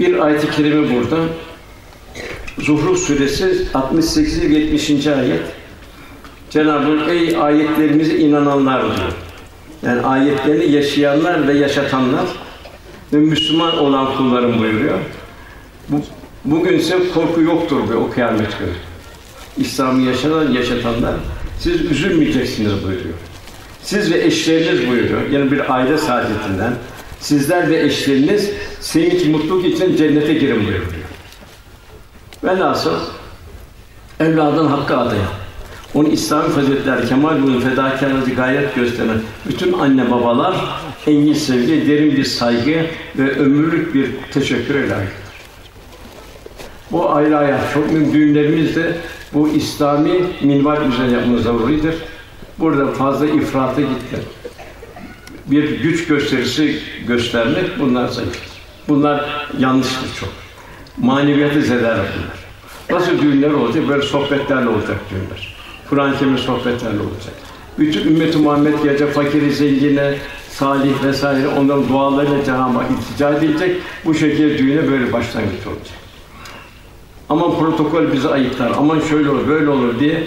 Bir ayet-i kerime burada. Zuhruf suresi 68 70. ayet. Cenab-ı Hak ey ayetlerimize inananlar diyor. Yani ayetlerini yaşayanlar ve yaşatanlar ve Müslüman olan kullarım buyuruyor. Bu, bugün ise korku yoktur be o kıyamet günü. İslam'ı yaşanan, yaşatanlar, siz üzülmeyeceksiniz buyuruyor. Siz ve eşleriniz buyuruyor. Yani bir aile saadetinden, sizler ve eşleriniz sevinç, mutluluk için cennete girin buyuruyor. Velhasıl evladın hakkı adayan, onu İslam faziletler, kemal bulun, fedakarlığı gayret gösteren bütün anne babalar engin sevgi, derin bir saygı ve ömürlük bir teşekkür layıktır. Bu ayrı hayat, çok mühim düğünlerimiz de bu İslami minval üzerine yapmamız zaruridir. Burada fazla ifrata gitti. Bir güç gösterisi göstermek bunlar zayıftır. Bunlar yanlıştır çok. Maneviyatı zedeler bunlar. Nasıl düğünler olacak? Böyle sohbetlerle olacak düğünler. Kur'an-ı Kerim sohbetlerle olacak. Bütün ümmet-i Muhammed gelecek, fakiri, zengine, salih vesaire onların dualarıyla Cenab-ı Hak iltica. Bu şekilde düğüne böyle başlangıç olacak. Aman protokol bizi ayıklar, aman şöyle olur, böyle olur diye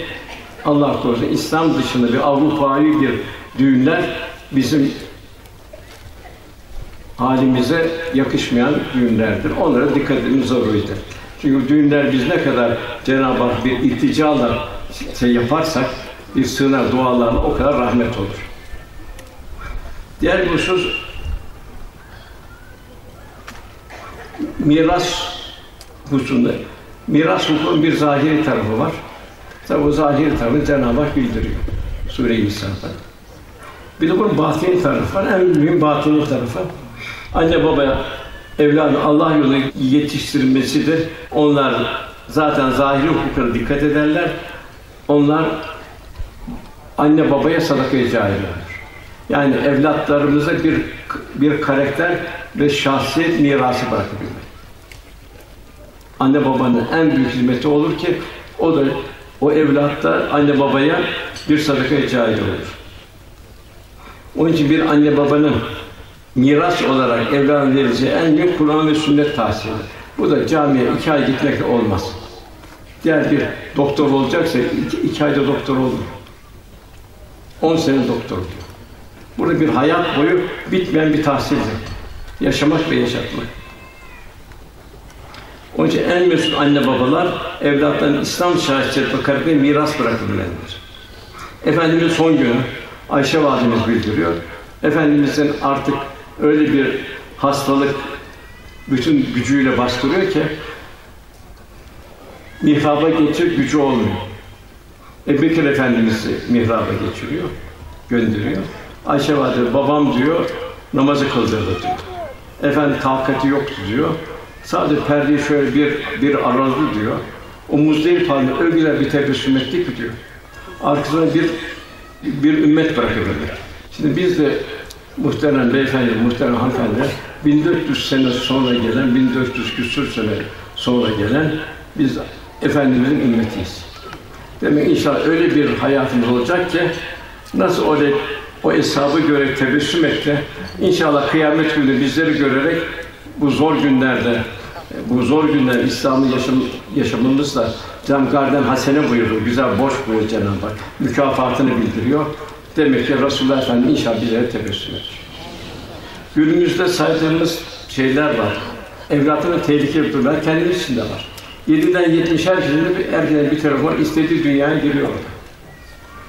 Allah korusun İslam dışında bir Avrupa'yı bir düğünler bizim halimize yakışmayan düğünlerdir. Onlara dikkat etmemiz zaruridir. Çünkü düğünler biz ne kadar Cenab-ı Hak bir ilticala şey yaparsak, bir sığınak dualarla o kadar rahmet olur. Diğer bir husus miras hususunda. Miras hukukunun bir zahiri tarafı var. Tabi o zahiri tarafı Cenab-ı Hak bildiriyor. Sure-i Nisa'da. Bir de bunun batini tarafı var. En mühim batini tarafı. Anne babaya evladı Allah yolunda yetiştirilmesi de onlar zaten zahiri hukukuna dikkat ederler. Onlar anne babaya sadaka-i cariyeler. Yani evlatlarımıza bir bir karakter ve şahsiyet mirası bırakabilmek. Anne babanın en büyük hizmeti olur ki o da o evlatta anne babaya bir sadaka-i cariye olur. Onun için bir anne babanın miras olarak evladına verileceği en büyük Kur'an ve sünnet tahsili. Bu da camiye iki ay gitmekle olmaz. Diğer bir doktor olacaksa iki, iki ayda doktor olur. On sene doktor oluyor. Burada bir hayat boyu bitmeyen bir tahsildir. Yaşamak ve yaşatmak. Onun için en mesut anne babalar evlatlarının İslam şahsiyet ve miras bırakırlardır. Efendimiz son günü Ayşe validemiz bildiriyor. Efendimizin artık öyle bir hastalık bütün gücüyle bastırıyor ki mihraba geçecek gücü olmuyor. Ebu Bekir Efendimiz'i mihraba geçiriyor, gönderiyor. Ayşe valide babam diyor namazı kıldırdı diyor. Efendi takati yoktu diyor. Sadece perdeyi şöyle bir bir aradı diyor. O Muzdelife halinde öyle bir tebessüm etti ki diyor. Arkasına bir bir ümmet bırakıverdi. Şimdi biz de muhterem beyefendi, muhterem hanımefendi 1400 sene sonra gelen, 1400 küsur sene sonra gelen biz Efendimizin ümmetiyiz. Demek inşallah öyle bir hayatımız olacak ki nasıl öyle o hesabı görerek tebessüm etti. İnşallah kıyamet günü bizleri görerek bu zor günlerde bu zor günler İslam'ı yaşam, yaşamımızla Cenab-ı Hasene buyuruyor, güzel borç buyuruyor Cenab-ı Hak. Mükafatını bildiriyor. Demek ki Resulullah Efendimiz inşallah bizlere tebessüm eder. Günümüzde saydığımız şeyler var. Evlatların tehlikeli durumlar kendimiz için de var. 7'den 70 herkesin de bir, herkesin bir telefon istediği dünyaya giriyor orada.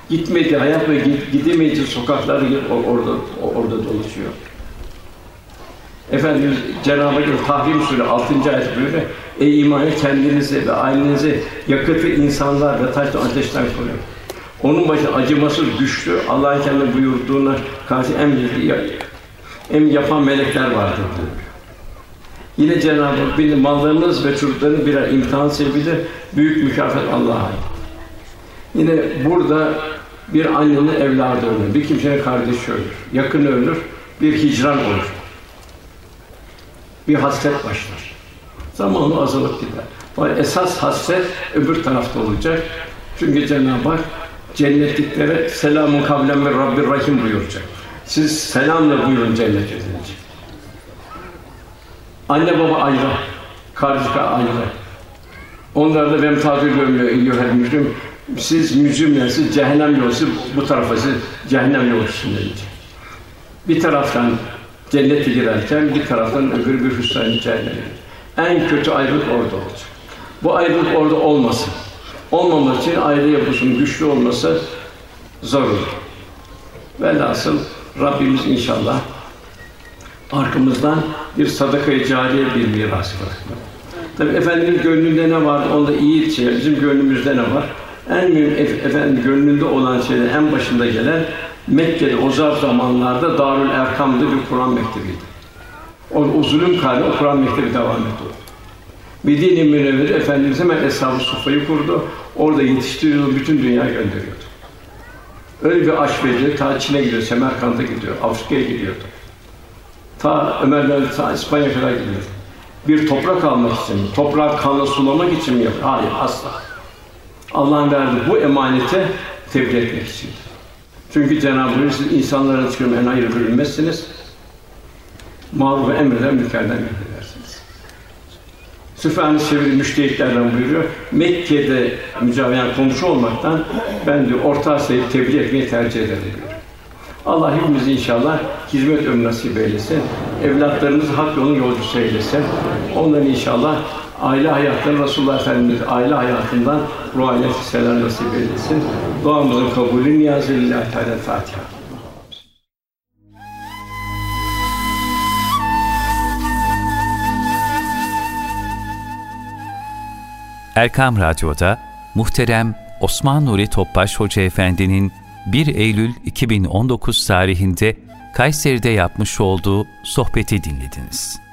Gitmediği, hayat ve gidemeyeceği sokaklar orada orada dolaşıyor. Efendimiz Cenab-ı Hak Tahrim Sûre 6. ayet buyuruyor. Ey imanı kendinizi ve ailenizi yakıtı insanlar ve taşlı ateşten koruyun. Onun başı acımasız, güçlü, Allah'ın kendi buyurduğuna karşı büyük em yapan melekler vardır diyor. Yine Cenab-ı Hak bir mallarınız ve çocuklarınız birer imtihan sebebiyle büyük mükafat Allah'a ait. Yine burada bir annenin evladı ölür, bir kimsenin kardeşi ölür, yakın ölür, bir hicran olur. Bir hasret başlar. Zamanı azalıp gider. Ama esas hasret öbür tarafta olacak. Çünkü Cenab-ı Hak cennetliklere selamun kavlen ve Rabbir Rahim buyuracak. Siz selamla buyurun cennet edilince. Anne baba ayrı, kardeş ayrı. Onlar da ben tabir eyyuhel mücrim. Siz mücrimler, siz cehennem yolcusu, bu tarafa siz cehennem yolcusun deyince. Bir taraftan cennete girerken bir taraftan öbür bir hüsran cehenneme. En kötü ayrılık orada olacak. Bu ayrılık orada olmasın. Olmamak için aile yapısının güçlü olması zarur. Velhasıl Rabbimiz inşallah arkamızdan bir sadaka-i cariye bir miras bırakmak. Tabi Efendimiz gönlünde ne vardı, onda iyi şey, bizim gönlümüzde ne var? En mühim efendim gönlünde olan şeyler en başında gelen Mekke'de o zamanlarda Darül Erkam'da bir Kur'an mektebiydi. O, o zulüm kalbi o Kur'an mektebi devam etti. Medine-i Münevvere Efendimiz hemen Eshab-ı Sufa'yı kurdu. Orada yetiştiriyordu, bütün dünya gönderiyordu. Öyle bir aşk verici, ta Çin'e gidiyor, Semerkant'a gidiyor, Afrika'ya gidiyordu. Ta Ömer'den ta İspanya kadar gidiyor. Bir toprak almak için, toprağı kanla sulamak için mi yapıyor? Hayır, asla. Allah'ın verdiği bu emanete tebliğ etmek için. Çünkü Cenab-ı Hak siz insanlara çıkıyorum en hayır bölünmezsiniz. Maruf emreden mükemmel emredersiniz. Süfyan-ı Sevri müştehitlerden buyuruyor. Mekke'de mücaviyen komşu olmaktan ben de Orta Asya'yı tebliğ etmeyi tercih ederim diyor. Allah hepimizi inşallah hizmet ömrü nasip eylesin. Evlatlarımızı hak yolun yolcusu eylesin. Onların inşallah aile hayatları Resulullah Efendimiz aile hayatından ruhanet hisseler nasip eylesin. Duamızın kabulü niyazı lillahi teala Fatiha. Erkam Radyo'da muhterem Osman Nuri Topbaş Hoca Efendi'nin 1 Eylül 2019 tarihinde Kayseri'de yapmış olduğu sohbeti dinlediniz.